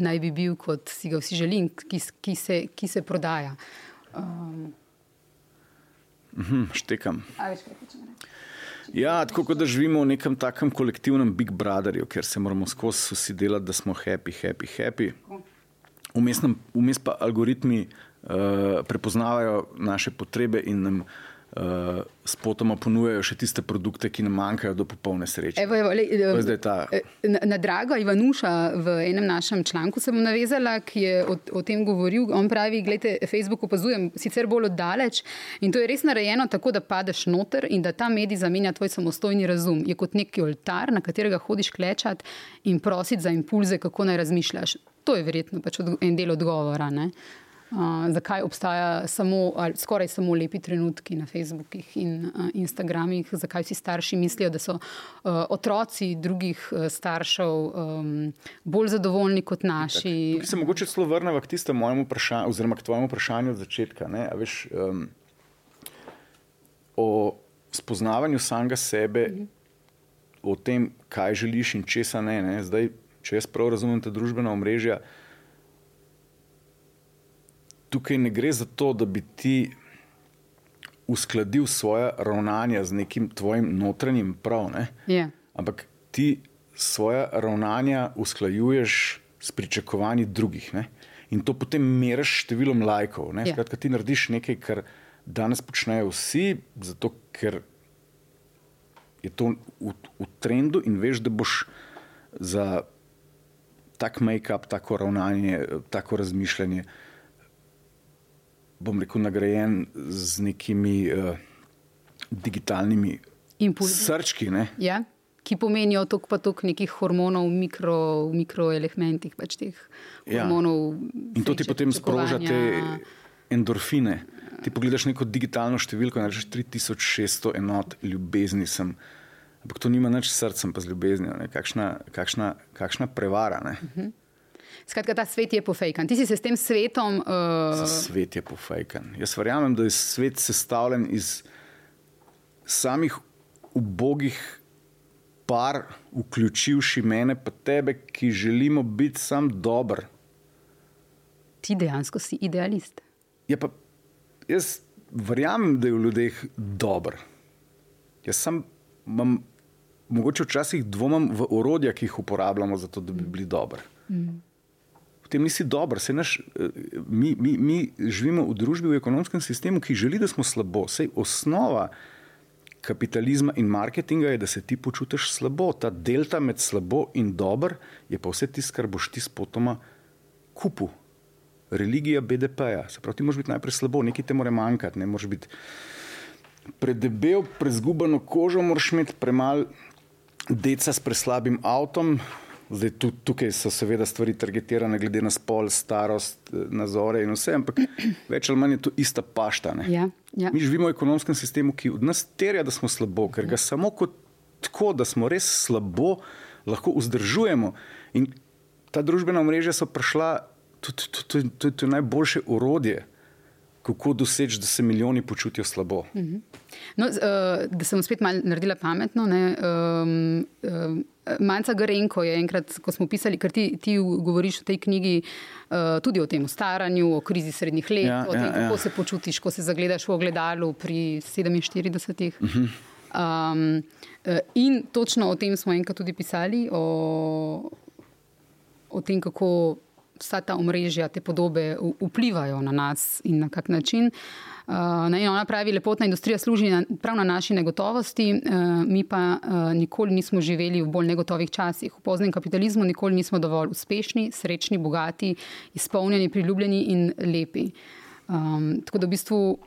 A: naj bi bil, kot si ga vsi želim, ki, ki, se, ki se prodaja. Um.
B: Mhm, štekam. Ja, tako kot da živimo v nekem takem kolektivnem Big Brotherju, ker se moramo skozi vsi delati, da smo happy, happy, happy. Vmes pa algoritmi uh, prepoznavajo naše potrebe in nam uh, spotoma ponujajo še tiste produkte, ki nam manjkajo do popolne sreče.
A: Evo, evo, le, uh, ta... Eh, na, na drago Ivanuša v enem našem članku sem navezala, ki je o, o tem govoril. On pravi, gledajte, Facebook opazujem sicer bolj oddaleč in to je res narejeno tako, da padeš noter in da ta medij zamenja tvoj samostojni razum. Je kot neki oltar, na katerega hodiš klečati in prositi za impulze, kako naj razmišljaš. To je verjetno pač en del odgovora. Ne? Uh, zakaj obstaja samo, skoraj samo lepi trenutki na Facebookih in uh, Instagramih, zakaj si starši mislijo, da so uh, otroci drugih uh, staršev um, bolj zadovoljni kot naši.
B: Tak, se mogoče celo vrnemo k tistemu mojemu vprašanju, oziroma k tvojemu vprašanju od začetka. Veš, um, o spoznavanju samega sebe, mhm. o tem, kaj želiš in česa ne. ne? Zdaj, če jaz prav razumem ta družbena omrežja tukaj ne gre za to, da bi ti uskladil svoje ravnanja z nekim tvojim notranjim pravem.
A: Yeah. Ja.
B: Ampak ti svoje ravnanja usklajuješ s pričakovanji drugih. Ne? In to potem meriš številom lajkov. Yeah. Ja. Skratka, ti narediš nekaj, kar danes počnejo vsi, zato ker je to v, v trendu in veš, da boš za tak make-up, tako ravnanje, tako razmišljanje bom rekel, nagrajen z nekimi uh, digitalnimi
A: impulzi.
B: Srčki.
A: Ja, ki pomenijo tok pa tok nekih hormonov, mikro, mikroelementih, pač teh ja. hormonov.
B: In to ti potem sproža te endorfine. Ti pogledaš neko digitalno številko in rečeš 3600 enot ljubezni sem. Ampak to nima nič s srcem, pa z ljubeznijo. ne. Kakšna, kakšna, kakšna prevara. Ne?
A: Skratka, ta svet je pofejkan. Ti si se s tem svetom. Uh,
B: Svet je pofejkan. Jaz verjamem, da je svet sestavljen iz samih ubogih par, vključivši mene, pa tebe, ki želimo biti sam dober.
A: ti dejansko si idealist.
B: Ja, pa jaz verjamem, da je v ljudeh dober. Jaz sem, imam, mogoče včasih dvomim v orodja, ki jih uporabljamo, zato, da bi bili dobri. Mm. Potem nisi dober. Saj Naš, eh, mi, mi, mi živimo v družbi, v ekonomskem sistemu, ki želi, da smo slabo. Sej osnova kapitalizma in marketinga je, da se ti počutiš slabo. Ta delta med slabo in dober je pa vse tisto, kar boš ti spotoma kupil. Religija BDP-ja. Se pravi, ti moraš biti najprej slabo, nekaj te mora manjkati, ne moreš biti predebel, prezgubano kožo, moraš imeti premalo deca s preslabim avtom. Zdaj, tu, tukaj so seveda stvari targetirane, glede na spol, starost, eh, nazore in vse, ampak več ali manj je to ista pašta. ne.
A: Ja, ja.
B: Mi živimo v ekonomskem sistemu, ki od nas terja, da smo slabo, ker ga samo kot tako, da smo res slabo, lahko vzdržujemo. In ta družbena mreža so prišla, to, je najboljše orodje, kako doseči, da se milijoni počutijo slabo.
A: No, z- uh, da sem spet malo naredila pametno. Ne, um, um, Manca Garenko je enkrat, ko smo pisali, ker ti, ti govoriš v tej knjigi uh, tudi o tem staranju, o krizi srednjih let,
B: Ja,
A: o tem,
B: ja, ja.
A: kako se počutiš, ko se zagledaš v ogledalu pri 47. Uh -huh. um, uh, in točno o tem smo enkrat tudi pisali, o, o tem, kako vsa ta omrežja, te podobe vplivajo na nas in na kak način. Uh, in ona pravi, lepotna industrija služi na, prav na naši negotovosti, uh, mi pa uh, nikoli nismo živeli v bolj negotovih časih. V poznem kapitalizmu nikoli nismo dovolj uspešni, srečni, bogati, izpolnjeni, priljubljeni in lepi. Um, tako da v bistvu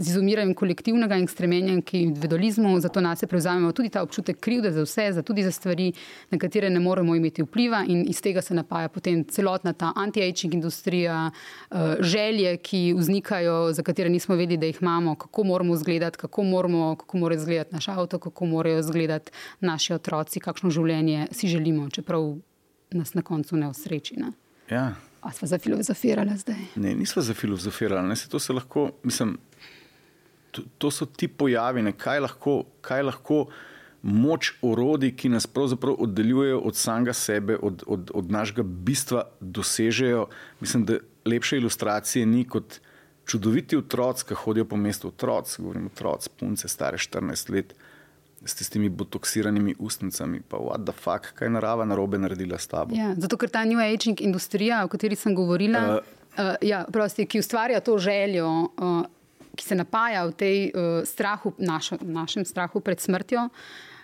A: z izumiranjem kolektivnega in stremenjem k individualizmu, zato nas prevzamemo tudi ta občutek krivde za vse, za tudi za stvari, na katere ne moremo imeti vpliva, in iz tega se napaja potem celotna ta anti-aging industrija, eh, želje, ki vznikajo, za katere nismo vedeli, da jih imamo, kako moramo izgledati, kako, moramo, kako mora izgledati naš avto, kako morajo izgledati naši otroci, kakšno življenje si želimo, čeprav nas na koncu ne osreči. Ne?
B: Ja.
A: A sva zafilozofirala zdaj?
B: Ne, nismo zafilozofirali. Ne, se to se lahko, mislim, to, to so ti pojavi, ne, kaj, lahko, kaj lahko moč orodij, ki nas pravzaprav oddaljujejo od samega sebe, od, od, od našega bistva, dosežejo. Mislim, da lepše ilustracije ni kot čudoviti otroci, ki hodijo po mestu. Otroci, govorim otroci, punce, stare 14 let. S tistimi botoksiranimi ustnicami, pa what the fuck, kaj je narava narobe naredila s tabo.
A: Ja, zato, ker ta New Aging industrija, o kateri sem govorila, uh, uh, ja, prosti, ki ustvarja to željo, uh, ki se napaja v tej uh, strahu, našo, našem strahu pred smrtjo.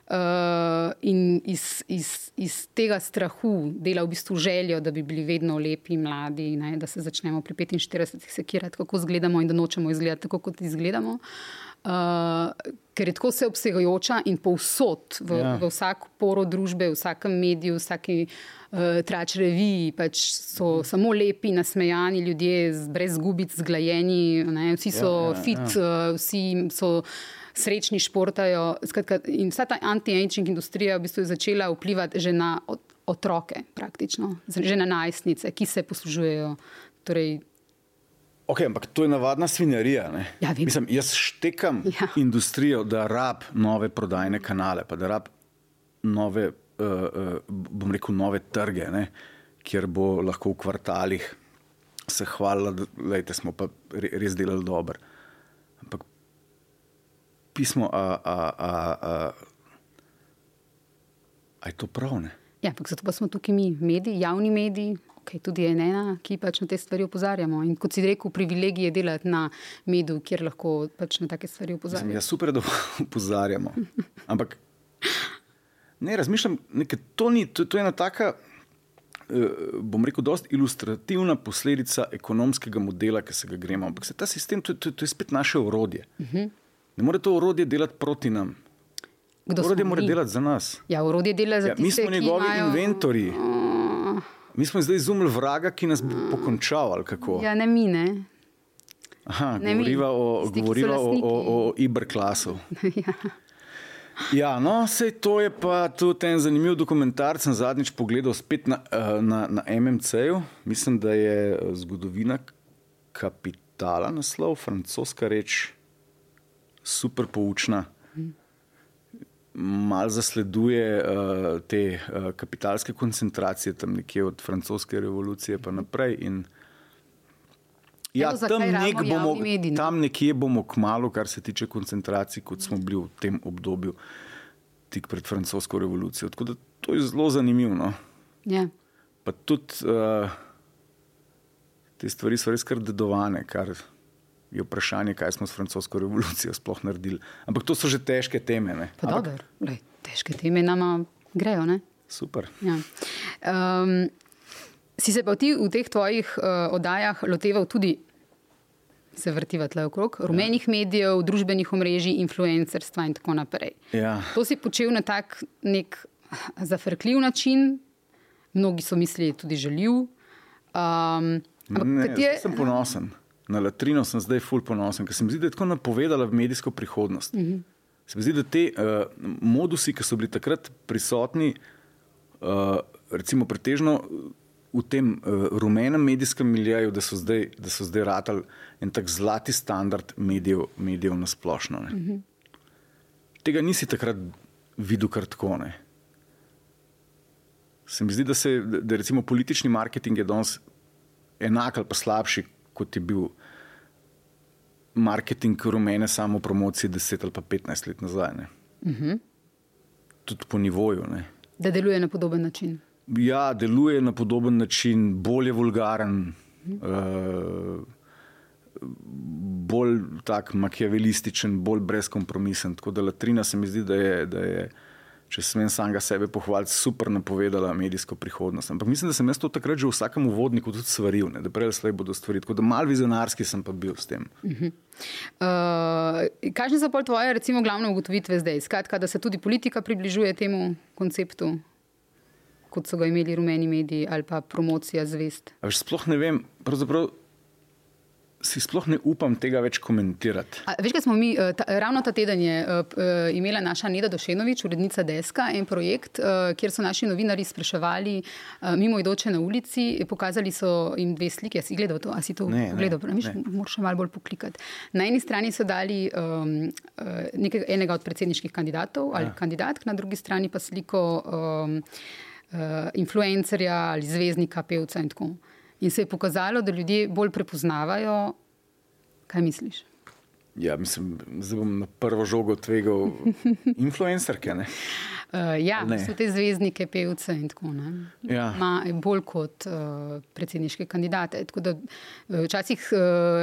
A: Uh, in iz, iz, iz tega strahu dela v bistvu željo, da bi bili vedno lepi, mladi, ne, da se začnemo pri 45 sekirati, kako izgledamo in da nočemo izgledati tako, kot izgledamo. Uh, ker je tako vseobsegajoča in povsod, v,
B: Ja.
A: ja. v vsak poro družbe, v vsakem mediju, v vsaki uh, trač reviji, pač so samo lepi, nasmejani ljudje, z- brez gubic, zglajeni, ne, vsi so
B: Ja,
A: ja,
B: ja,
A: ja, fit,
B: ja.
A: ja. Uh, vsi so srečni, športajo. Skratka, in vsa ta anti-aging industrija v bistvu je začela vplivati že na ot- otroke, praktično, že na najstnice, ki se poslužujejo. Torej,
B: Ok, ampak to je navadna svinjarija. ne.
A: Ja, vem.
B: Mislim, jaz štekam
A: Ja.
B: industrijo, da rab nove prodajne kanale, pa da rab nove, uh, uh, bom rekel, nove trge, ne, kjer bo lahko v kvartalih se hvalila, da smo pa re- res delali dobro. Ampak pismo, a, a, a, a, a je to prav? Ne?
A: ja, ampak zato pa smo tukaj mi, mediji, javni mediji. Okay, tudi je ena, ki pač na te stvari opozarjamo. In kot si rekel, privilegij je delati na mediju, kjer lahko pač na take stvari opozarjamo.
B: ja, super, da [laughs] opozarjamo. Ampak ne razmišljam, nekaj, to, ni, to, to je ena taka, eh, bom rekel, dosti ilustrativna posledica ekonomskega modela, ki se ga gremo. Ampak se ta sistem, to, to, to je spet naše orodje. Ne more to orodje delati proti nam.
A: Kdo smo
B: Orodje mora
A: mi?
B: delati za nas.
A: Ja, urodje dela za
B: Ja, mi
A: tiste,
B: smo
A: ki
B: njegovi
A: imajo...
B: inventorji. Mi smo zdaj izumili vraga, ki nas bo pokončal. ali kako.
A: Ja, ne mi, ne.
B: Aha,
A: Ne mi,
B: govoriva o,
A: tisti, ki so
B: govoriva o, o, o Iber-klasu. [laughs]
A: ja.
B: Ja, no, sej to je pa tudi en zanimiv dokumentarc. Sem zadnjič pogledal spet na, eh, na, na MMC-ju. Mislim, da je eh, zgodovina kapitala naslov, francoska reč, super poučna. Mal zasleduje uh, te uh, kapitalske koncentracije tam nekje od francoske revolucije pa naprej. In, ja,
A: Evo,
B: tam, nek bomo,
A: ne?
B: tam nekje bomo kmalo, kar se tiče koncentracij, kot smo bili v tem obdobju, tik pred francosko revolucijo. Tako da to je zelo zanimivo. No?
A: Ja.
B: Pa tudi uh, te stvari so res kar dedovane, kar je vprašanje, kaj smo s francosko revolucijo sploh naredili. Ampak to so že težke teme. Ne?
A: Pa
B: Ampak,
A: dobro, Glej, težke teme nama grejo. Ne?
B: super.
A: Ja. Um, si se pa ti v teh tvojih uh, oddajah loteval tudi, se vrtiva tle okrog, rumenih medijev, družbenih omrežij, influencerstva in tako naprej.
B: Ja.
A: To si počel na tak nek zafrkljiv način, mnogi so mislili tudi žaljiv. Um, ampak
B: Ne, zdaj sem ponosen. Na latrino sem zdaj ful ponosen, ker se mi zdi, da je tako napovedala medijsko prihodnost. Mm -hmm. Se mi zdi, da te uh, modusi, ki so bili takrat prisotni, uh, recimo pretežno v tem uh, rumenem medijskem miljaju, da so zdaj, da so zdaj ratali en tak zlati standard medijev, medijev na splošno. Mm -hmm. Tega nisi takrat videl kar tako. Ne. Se mi zdi, da, se, da, da recimo politični marketing je danes enak ali pa slabši, kot je bil marketing rumene samo promocije 10 ali pa 15 let nazaj. Uh -huh. Tudi po nivoju. Ne.
A: da deluje na podoben način.
B: Ja, deluje na podoben način, bolj je vulgaren, uh, bolj tak makiavelističen, bolj brezkompromisen. Tako da Latrina se mi zdi, da je, da je če smem samega sebe pohvaliti, super napovedala medijsko prihodnost. Ampak mislim, da sem jaz to takrat že v vsakem uvodniku tudi svaril, ne, da prej ali slej bodo stvari. Tako da mal vizionarski sem pa bil s tem.
A: Uh, Kakšne so pol tvoje, recimo, glavne ugotovitve zdaj? Skratka, da se tudi politika približuje temu konceptu, kot so ga imeli rumeni mediji ali pa promocija zvest.
B: A veš, sploh ne vem, pravzaprav si sploh ne upam tega več komentirati.
A: A, veš, kaj smo mi, eh, ta, ravno ta teden je uh, imela naša Neda Došenovič, urednica Deska, en projekt, uh, kjer so naši novinari spraševali uh, mimo idoče na ulici, pokazali so jim dve slike. Si gledal to? A si to
B: Ne, ne,
A: gledal? Viš,
B: ne.
A: Moraš še malo bolj poklikati. Na eni strani so dali um, nekega, enega od predsedniških kandidatov ali ja. kandidatk, na drugi strani pa sliko um, uh, influencerja ali zvezdnika, pevca in tako. In se je pokazalo, da ljudje bolj prepoznavajo, kaj misliš.
B: Ja, mislim, zdaj bom na prvo žogo tvegal [laughs] influencerke. Ne?
A: Uh, ja,
B: Ne.
A: so te zvezdnike, pevce in tako naprej.
B: Ja.
A: Ma bolj kot uh, predsedniške kandidate. Tako da včasih uh,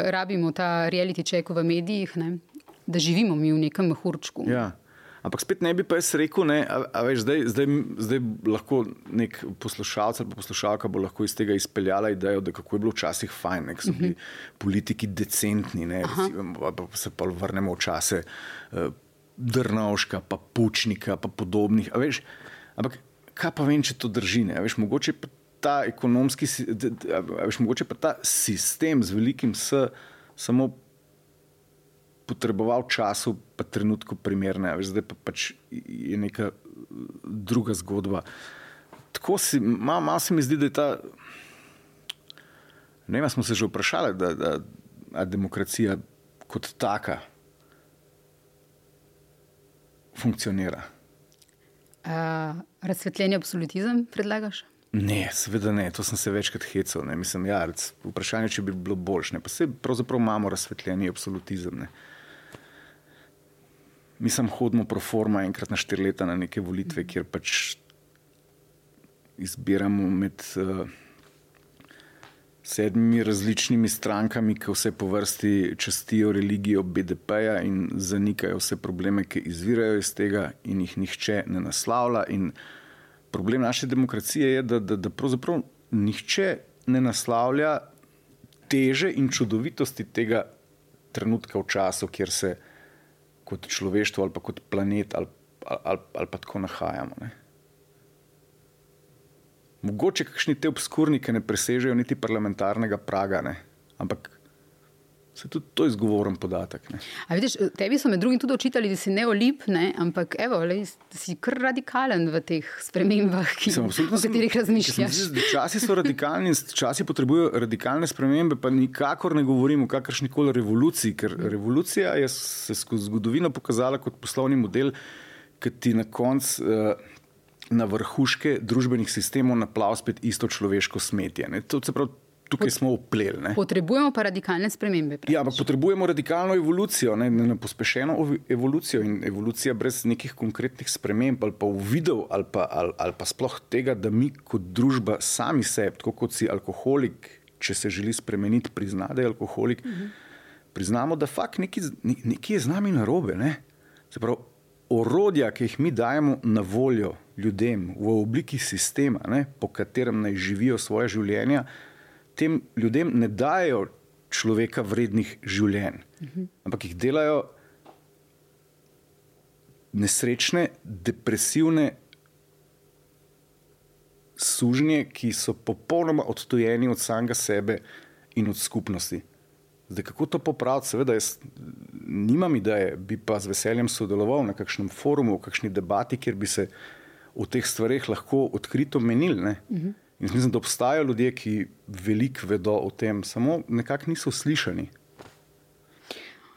A: rabimo ta reality check v medijih, ne? da živimo mi v nekem mehurčku.
B: Ja. Ampak spet ne bi pa jaz rekel, ne, a, a veš, zdaj, zdaj, zdaj lahko nek poslušalec ali poslušalka bo lahko iz tega izpeljala idejo, da kako je bilo včasih fajn, nek so bili politiki decentni, ne, recimo, pa, se pa vrnemo v čase uh, Drnovška, pa Pučnika, pa podobnih. A veš, ampak kaj pa vem, če to drži? Ne, a veš, mogoče pa ta ekonomski, a veš, mogoče pa ta sistem z velikim S samo potreboval času, pa trenutku primerne, veš, zdaj pa pač je neka uh, druga zgodba. Tako si, malo mal se mi zdi, da je ta. Ne vem, smo se že vprašali, da, da a demokracija kot taka funkcionira.
A: Uh, razsvetljenje absolutizem predlagaš?
B: Ne, seveda ne, to sem se večkrat hecal. Ne. Mislim, ja, rec, vprašanje, če bi bilo boljše. Pa se pravzaprav imamo razsvetljeni absolutizem. Ne. Mi sam hodimo pro forma enkrat na štiri leta na neke volitve, kjer pač izbiramo med uh, sedmimi različnimi strankami, ki vse po vrsti častijo religijo BDP-ja in zanikajo vse probleme, ki izvirajo iz tega, in jih nihče ne naslavlja. Problem naše demokracije je, da, da, da pravzaprav nihče ne naslavlja teže in čudovitosti tega trenutka v času, kjer se kot človeštvo ali pa kot planet ali, ali, ali pa tako nahajamo. Ne. Mogoče kakšni te obskurniki ne presežejo niti parlamentarnega praga, ne. ampak Se tudi to je izgovoren podatek. Ne.
A: A vidiš, tebi so med drugim tudi očitali, da si neolip, ne? ampak evo, lej, si kar radikalen v teh spremembah, ki,
B: Sem
A: o
B: sem-
A: katerih razmišljaš.
B: da Časi so radikalni časi potrebujejo radikalne spremembe, pa nikakor ne govorim o kakršni koli revoluciji, ker revolucija je se skozi zgodovino pokazala kot poslovni model, ki ti na koncu uh, na vrhuške družbenih sistemov naplav spet isto človeško smetje. Ne. To se pravi, tukaj smo upleli. ne.
A: Potrebujemo pa radikalne spremembe.
B: Ja, ampak potrebujemo radikalno evolucijo, ne, ne, ne pospešeno evolucijo. In evolucija brez nekih konkretnih sprememb ali pa uvidov, ali pa, ali, ali pa sploh tega, da mi kot družba sami sebi, tako kot si alkoholik, če se želi spremeniti, prizna, da je alkoholik, mhm. priznamo, da fakt nekaj, nekaj je z nami narobe. Ne? Se pravi, orodja, ki jih mi dajemo na voljo ljudem v obliki sistema, ne, po katerem naj živijo svoje življenja, tem ljudem ne dajo človeka vrednih življenj, mhm. ampak jih delajo nesrečne, depresivne sužnje, ki so popolnoma odtujeni od samega sebe in od skupnosti. Zdaj, kako to popraviti? Seveda, jaz nimam ideje, bi pa z veseljem sodeloval na kakšnem forumu, v kakšni debati, kjer bi se o teh stvareh lahko odkrito menili. Uh -huh. In mislim, da obstajajo ljudje, ki veliko vedo o tem, samo nekako niso slišani.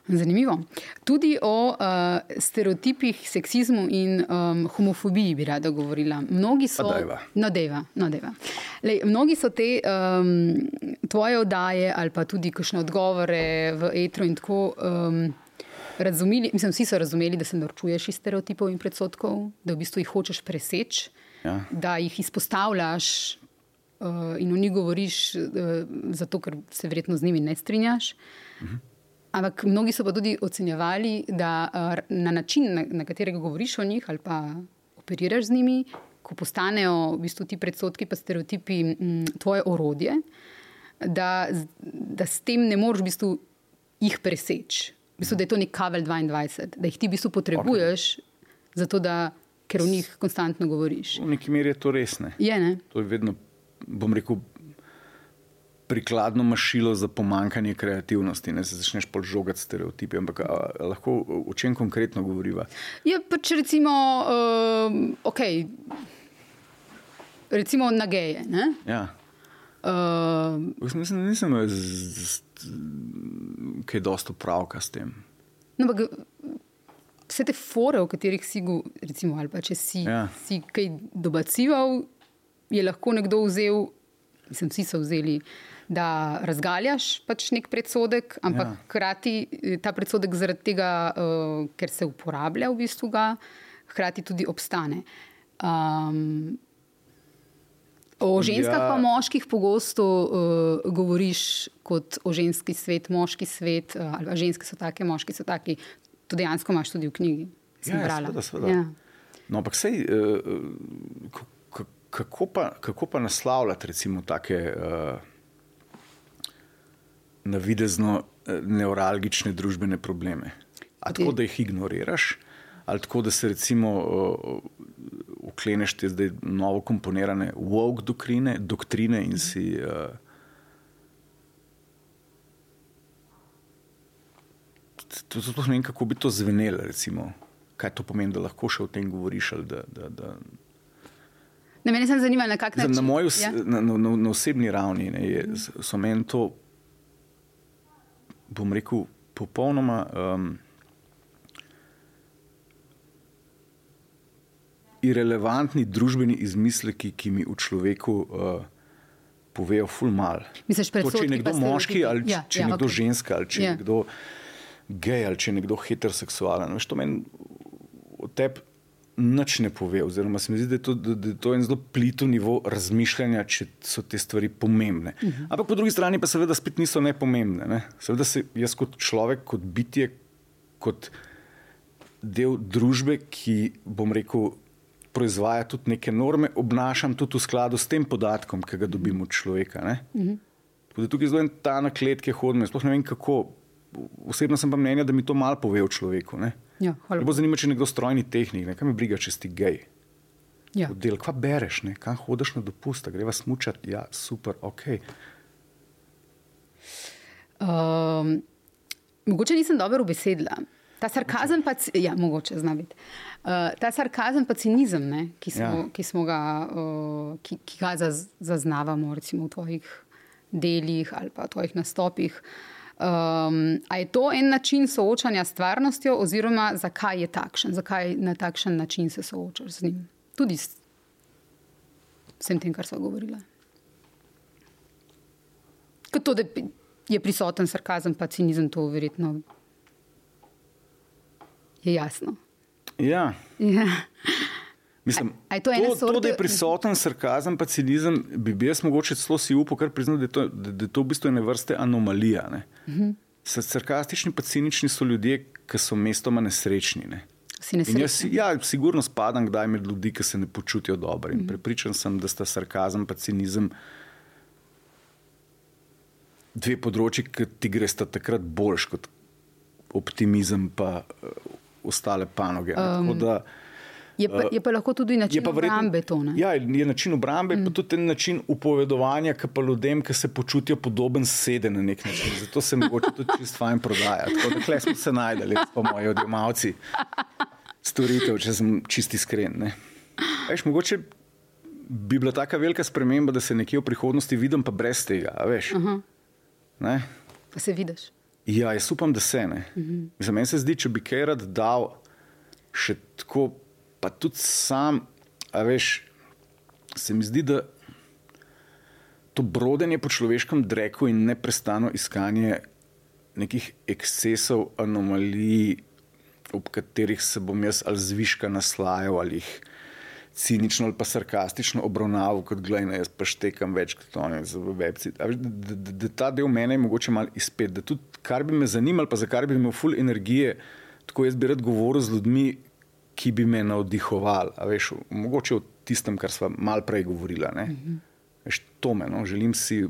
A: Zanimivo. Tudi o uh, stereotipih, seksizmu in um, homofobiji bi rada govorila. Mnogi so.
B: Dajva.
A: No, deva, no, deva. Lej, mnogi so te um, tvoje oddaje ali pa tudi kakšne odgovore v etru in tako. Um, Razumeli, mislim, vsi so razumeli, da se norčuješ iz stereotipov in predsotkov, da v bistvu jih hočeš preseči,
B: Ja.
A: da jih izpostavljaš uh, in o njih govoriš, uh, zato ker se verjetno z njimi ne strinjaš. Ampak mnogi so pa tudi ocenjevali, da uh, na način, na, na katerega govoriš o njih ali pa operiraš z njimi, ko postanejo v bistvu ti predsotki in stereotipi m, tvoje orodje, da, da s tem ne moreš v bistvu jih preseči. V bistvu, da je to nek kavelj 22, da jih ti v bistvu potrebuješ, okay. zato da, ker o njih konstantno govoriš.
B: V neki meri je to res. Ne?
A: Je, ne?
B: To je vedno, bom rekel, prikladno mašilo za pomankanje kreativnosti. Ne se začneš pol žogati stereotipi. Ampak a, a lahko o čem konkretno govoriva?
A: Je pač recimo, uh, ok, recimo na geje. Ne?
B: Ja.
A: Uh,
B: Mislim, da nisem kaj dosto pravka s tem.
A: no, ampak vse te fore, o katerih si, recimo, ali pa če si,
B: Ja.
A: ja. si kaj dobacival, je lahko nekdo vzel, mislim, vsi so vzeli. Da razgaljaš pač nek predsodek, ampak
B: Ja.
A: hkrati eh, ta predsodek zaradi tega, uh, ker se uporablja, v bistvu ga, hkrati tudi obstane. Um, o ženskah,
B: Ja.
A: pa moških, pogosto uh, govoriš kot o ženski svet, moški svet, uh, ali ženske so take, moški so taki. To dejansko imaš tudi v knjigi.
B: Ja, ja,
A: brala.
B: seveda, seveda.
A: Ja.
B: No, ampak sej, uh, kako, pa, kako pa naslavljati recimo take uh, navidezno uh, neuralgične družbene probleme? A
A: Kateri?
B: tako, da jih ignoriraš, ali tako, da se recimo uh, ukleneš te zdaj novo komponirane woke doktrine, doktrine in si. Uh, To, to, to ne vem, kako bi to zvenelo. Recimo. Kaj to pomeni, da lahko še o tem govoriš? ali Da, da, da,
A: Ne, mene sem zanimala, na kak
B: Zdaj,
A: način.
B: na, moji, os-
A: Ja.
B: na, na, na, na osebni ravni ne, je, so meni to, bom rekel, popolnoma um, irrelevantni družbeni izmisleki, ki mi v človeku uh, povejo ful mal.
A: Misliš,
B: To, če je nekdo moški, ali če,
A: Ja,
B: če je
A: ja,
B: nekdo
A: okej.
B: ženska, ali če je
A: Ja.
B: nekdo gej, ali če je nekdo heteroseksualen. Veš, to meni o tebi nič ne pove. Oziroma, se mi zdi, da je to, da, da je to en zelo plito nivo razmišljanja, če so te stvari pomembne. Uh -huh. Ampak po drugi strani pa seveda spet niso nepomembne. Ne? Seveda se jaz kot človek, kot bitje, kot del družbe, ki bom rekel. Proizvaja tudi neke norme, obnašam tudi v skladu s tem podatkom, ki ga dobimo od človeka. Uh -huh. Tako da tukaj je zelo ta naklet, ki hodim. Jaz Sploh ne vem, kako. Osebno sem pa mnenja, da mi to malo pove o človeku. Ne?
A: Ja, hvala.
B: Me bo zanimivo, če je nekdo strojni tehnik, ne? kaj me briga, če si gej.
A: Ja.
B: Del, kva bereš, ne? kam hodiš na dopust, greva smučati, ja, super, ok.
A: Um, Mogoče nisem dobro ubesedila. Ta sarkazem, pa, ja, mogoče zna biti. Uh, ta sarkazem, pa cinizem, ne, ki, smo,
B: Ja.
A: ki, smo ga, uh, ki, ki ga zaz, zaznavamo recimo, v tvojih delih ali pa v tvojih nastopih. Um, a je to en način soočanja s stvarnostjo, oziroma zakaj je takšen, zakaj na takšen način se soočaš z njim? Tudi s vsem tem, kar so govorila. Kot to, da je prisoten sarkazem, pa cinizem, to verjetno je jasno.
B: Ja.
A: Ja.
B: Mislim,
A: A- a je to ena
B: to, to, da je prisoten sarkazem, pa cinizem, bi, jaz mogoče celo si upal kar priznati, da, je to- da, je to v bistvu ene vrste anomalija. Ne? Uh
A: Mhm.
B: -huh. Sarkastični pa cinični so ljudje, ki so mestoma nesrečni. Ne?
A: Si
B: In jaz, ja, sigurno spadam kdaj med ljudi, ki se ne počutijo dobro. In prepričan sem, da sta sarkazem in cinizem dve področji, ki ti gresta takrat boljš kot optimizem pa uh, ostale panoge. Um, da,
A: Je pa, je pa lahko tudi način obrambe to. Ne?
B: Ja, je način obrambe, mm. pa tudi način upovedovanja, ki pa ljudem, ki se počutijo podoben sede na nek način. Zato se mogoče tudi čist fajn prodaja. Tako da tukaj smo se najdeli, pa moji odjemalci storitev, če sem čist iskren. Ne. Veš, mogoče bi bila taka velika sprememba, da se nekje v prihodnosti vidim, pa brez tega. Veš, uh -huh. ne?
A: Pa se vidiš.
B: Ja, jaz upam, da se ne. Uh -huh. Za meni se zdi, če bi kaj rad dal, še tako, pa tudi sam, a veš, se mi zdi, da to brodenje po človeškem dreku in neprestano iskanje nekih ekscesov, anomalij, ob katerih se bom jaz ali zviška naslajal ali jih cinično ali pa sarkastično obravnaval, kot gledaj, jaz pa štekam več kot oni za webci. Da, da, da, da ta del mene je mogoče malo izpet, da tudi kar bi me zanimalo, pa za kar bi imel ful energije, tako jaz bi rad govoril z ljudmi, ki bi me navdihovali. A Veš, mogoče o tistem, kar smo mal prej govorili. Mm -hmm. Veš, to me, no? želim si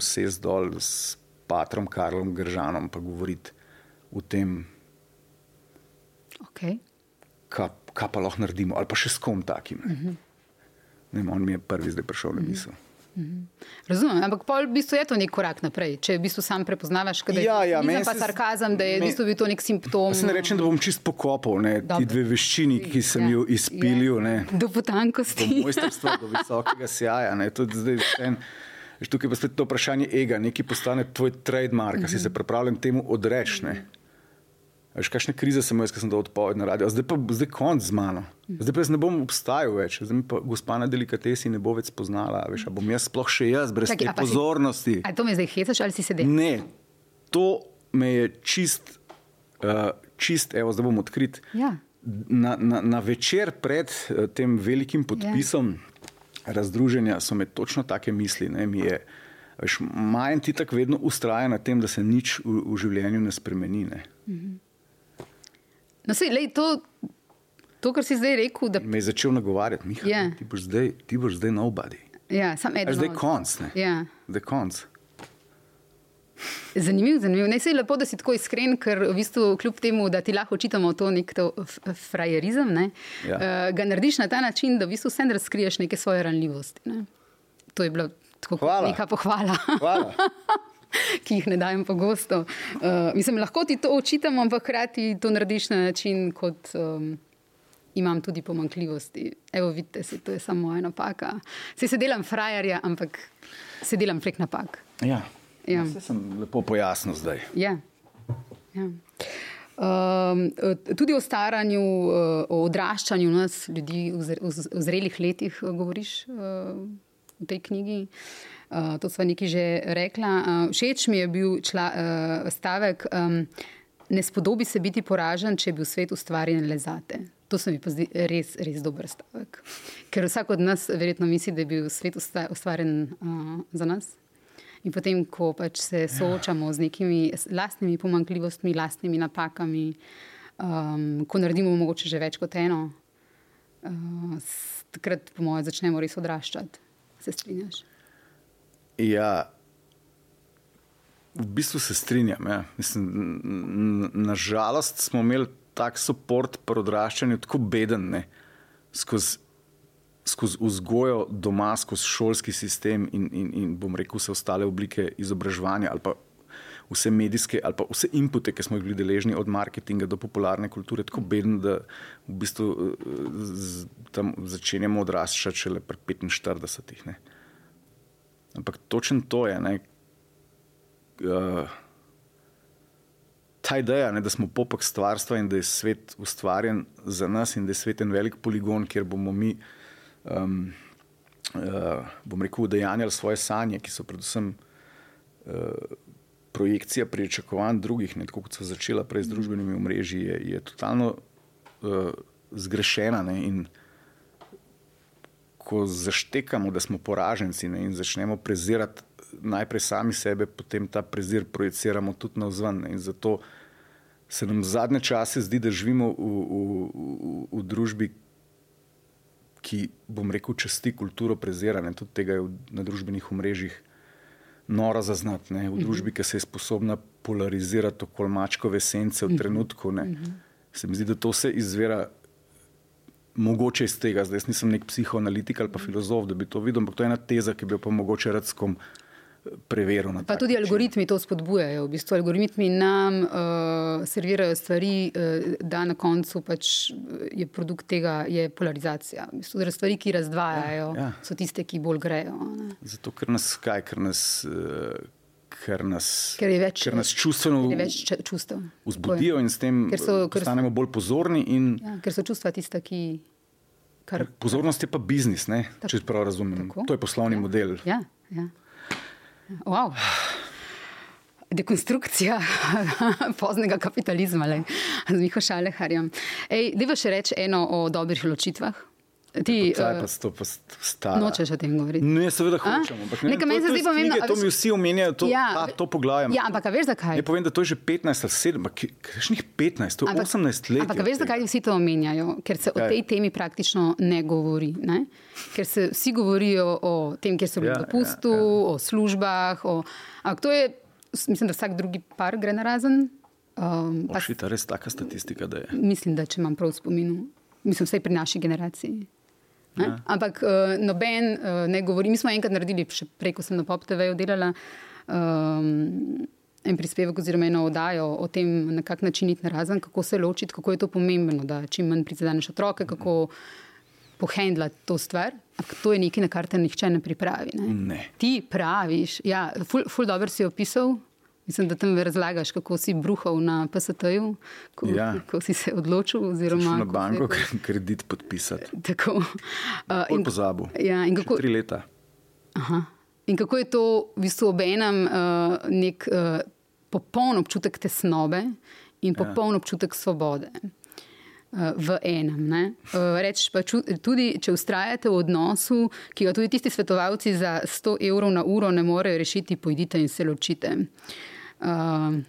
B: sesti dol s patrom Karlom Gržanom in govoriti o tem,
A: Okay.
B: kaj, kaj pa lahko naredimo, ali pa še s kom takim. Ne,
A: Mhm.
B: ne vem, on mi je prvi zdaj prišel na misel.
A: Razumem, ampak pol v bistvu je to nek korak naprej. Če v bistvu sam prepoznavaš, da je
B: Ja, ja, meni
A: pa sarkazem, da je v
B: me-
A: bistvu bil to nek simptom.
B: Se ne rečem, da bom čist pokopal ne, ti
A: Dobro.
B: dve veščini, ki sem
A: Ja,
B: ju izpilil. Ne.
A: Ja. Do
B: do
A: potankosti.
B: mojstrstva, do visokega sjaja. Ne, tudi zdaj, en, tukaj pa spet to vprašanje ega, nekaj postane tvoj trademark, mm -hmm. si se pripravljen temu odreči. Veš, kakšne krize sem imel, ko sem dal odpoved na radio, zdaj pa zdaj konc z mano. Zdaj pa jaz ne bom obstajal več, zdaj pa gospa na delikatesi ne bo več spoznala. Veš, bom jaz sploh še jaz, brez
A: Čakaj,
B: te
A: pa si-
B: pozornosti.
A: A to me zdaj hecaš ali si sedel?
B: Ne, to me je čist, uh, čist evo, zdaj bom odkrit.
A: Ja.
B: Na, na, na večer pred uh, tem velikim podpisom ja. razdruženja so me točno take misli. Ne, mi je, veš, Majen ti tako vedno ustraja na tem, da se nič v, v življenju ne spremeni. Ne.
A: No, sej, lej, to, to, kar si zdaj rekel, da
B: Me je začel nagovarjati, Miha,
A: Ja.
B: ti, boš zdaj, ti boš zdaj nobody.
A: ja, sam eden.
B: Zdaj
A: od-
B: konc.
A: Ja.
B: Zdaj konc.
A: Zanimivo, zanimivo. Ne, je lepo, da si tako iskren, ker v bistvu, kljub temu, da ti lahko očitamo to nek to frajerizem, ne,
B: Ja.
A: uh, ga narediš na ta način, da v bistvu vsem razkriješ neke svoje ranljivosti. Ne. To je bila tako
B: Hvala.
A: neka pohvala.
B: Hvala. [laughs] [laughs]
A: ki jih ne dajem pogosto. Uh, mislim, lahko ti to očitam, ampak hkrati to narediš na način, kot um, imam tudi pomankljivosti. Evo, vidite, se, to je samo moja napaka. Se, se delam frajerja, ampak se delam prek napak.
B: Ja.
A: Ja.
B: Vse sem lepo pojasnil zdaj.
A: Ja. Ja. Um, tudi o staranju, uh, o odraščanju nas, ljudi v zrelih letih, uh, govoriš uh, v tej knjigi. Uh, to sva nekaj že rekla. Uh, všeč mi je bil čla, uh, stavek: um, Ne spodobi se biti poražen, če je bil svet ustvarjen le zate. To se mi pa zdi res, res dober stavek. Ker vsak od nas verjetno misli, da je bil svet ustvarjen uh, za nas. In potem, ko pač se soočamo z nekimi lastnimi pomankljivostmi, lastnimi napakami, um, ko naredimo mogoče že več kot eno, uh, takrat, po mojem, začnemo res odraščati. Se strinjaš?
B: Ja, v bistvu se strinjam. Ja. Mislim, nažalost smo imeli tak podpor pri odraščanju, tako beden, ne, skozi, skozi vzgojo doma, skozi šolski sistem in, in, in bom rekel, vse ostale oblike izobraževanja ali pa vse medijske ali pa vse inpute, ki smo jih bili deležni, od marketinga do popularne kulture, tako beden, da v bistvu eh, z, tam začenjamo odraščati šele pri 45. Ampak točno to je. Ne, uh, Ta ideja, ne, da smo popak stvarstva in da je svet ustvarjen za nas, in da je svet en velik poligon, kjer bomo mi, um, uh, bom rekel, udejanjali svoje sanje, ki so predvsem uh, projekcija pričakovanj drugih, ne, tako kot so začela prej z družbenimi omrežji, je, je totalno uh, zgrešena. Ne, in ko zaštekamo, da smo poraženci ne, in začnemo prezirati najprej sami sebe, potem ta prezir projiciramo tudi na vzven. In zato se nam zadnje čase zdi, da živimo v, v, v, v družbi. Ki, bom rekel, časti kulturo preziranja, tudi tega je na družbenih omrežjih nora zaznati, ne? v družbi, ki se je sposobna polarizirati okoli mačkove sence v trenutku. Ne? Se mi zdi, da to vse izvira mogoče iz tega. Zdaj nisem nek psihoanalitik ali pa filozof, da bi to videl, ampak to je ena teza, ki bi jo pa mogoče rad s kom preveril.
A: Pa tudi algoritmi to spodbujajo. V bistvu algoritmi nam uh, servirajo stvari, uh, da na koncu pač je produkt tega je polarizacija. V bistvu, stvari, ki razdvajajo, ja, ja. so tiste, ki bolj grejo. Ne?
B: Zato, ker nas kaj, ker nas. Uh, Ker nas,
A: ker več,
B: ker nas čustveno vzbudijo in s tem ker so, ker postanemo bolj pozorni. In,
A: ja, ker so čustva tista, ki.
B: Kar, pozornost je pa biznis, tako, če prav razumem. Tako, to je poslovni
A: ja,
B: model.
A: Ja, ja. Wow. Dekonstrukcija [laughs] poznega kapitalizma, le, z Miho Šaleharjem. Deva še reči eno o dobrih ločitvah.
B: Ti uh,
A: nočeš o tem govoriti?
B: Ne, seveda hočem. Ne, ne, to, to, to, pomembno, knjige, to mi vsi omenjajo, to, ja, a, to poglavje.
A: Ja, ampak veš zakaj?
B: Ne povem, da to je že 15 ali 7, kakšnih 15, to je 18 let.
A: Ampak veš zakaj vsi to omenjajo? Ker se kaj? o tej temi praktično ne govori. Ne? Ker se vsi govorijo o tem, kjer so bili ja, v dopustu, ja, ja. o službah. O, ampak to je, mislim, da vsak drugi par gre na razen.
B: Um, Ošita, res taka statistika, da je.
A: Mislim, da če imam prav spominu. Mislim, vsaj pri naši generaciji. Ja. Ampak uh, noben uh, ne govori. Mi smo enkrat naredili, še preko sem na PopTV-ju delala. Um, En prispevek, oziroma eno oddajo o tem, na kak način iti na razen, kako se ločiti, kako je to pomembno, da čim manj prizadeneš otroke, kako pohendlati to stvar. Ampak to je nekaj, na kar te nihče ne pripravi. Ne?
B: Ne.
A: Ti praviš, ja, ful, ful dobro si opisal, Mislim, da tam razlagaš, kako si bruhal na PST-ju, ko, ja. ko si se odločil. Oziroma,
B: na banko se... [laughs] kredit podpisati.
A: Tako.
B: Uh, in pozabil.
A: Ja, in kako...
B: Tri leta.
A: Aha. In kako je to v bistvu ob enem uh, nek uh, popoln občutek tesnobe in ja. popoln ja. občutek svobode. V enem. Uh, Rečeš pa ču, tudi, če ustrajate v odnosu, ki ga tudi tisti svetovalci za 100 evrov na uro ne morejo rešiti, pojdite in se ločite. Uh, Uh,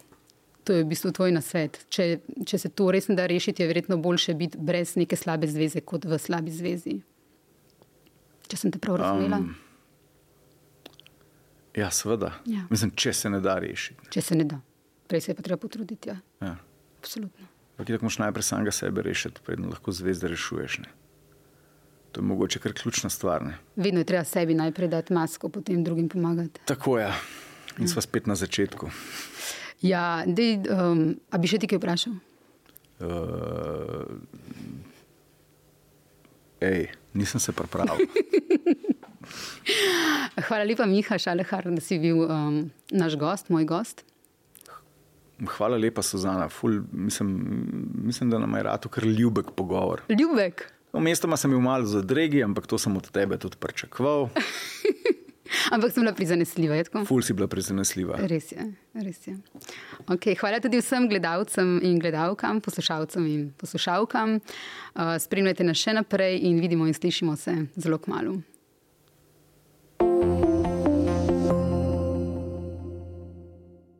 A: to je v bistvu tvoj nasvet. Če, če se to res ne da rešiti, je verjetno boljše biti brez neke slabe zveze, kot v slabi zvezi. Če sem te prav razumela. Um,
B: ja, seveda. Ja. Mislim, če se ne da rešiti.
A: Če se ne da, prej se je pa treba potruditi. Ja.
B: Ja.
A: Absolutno.
B: Tako moš najprej samega sebe rešiti, predno lahko zvezde rešuješ. Ne? To je mogoče kar ključna stvar. Ne?
A: Vedno je treba sebi najprej dati masko, potem drugim pomagati.
B: Tako je. Ja. In smo spet na začetku.
A: Ja, dej, um, a bi še ti kaj vprašal?
B: Uh, ej, nisem se pripravil. [laughs]
A: Hvala lepa, Miha Šalehar, da si bil um, naš gost, moj gost.
B: Hvala lepa, Suzana. Ful, mislim, mislim, da nam je rado kar ljubek pogovor.
A: Ljubek.
B: No, mestoma sem bil malo zadregi, ampak to sem od tebe tudi pričakoval. [laughs]
A: Ampak sem bila prizanesljiva.
B: Ful si bila prizanesljiva.
A: Res je. Res je. Okay, hvala tudi vsem gledalcem in gledalkam, poslušalcem in poslušalkam. Uh, spremljajte nas še naprej in vidimo in slišimo se zelo kmalo.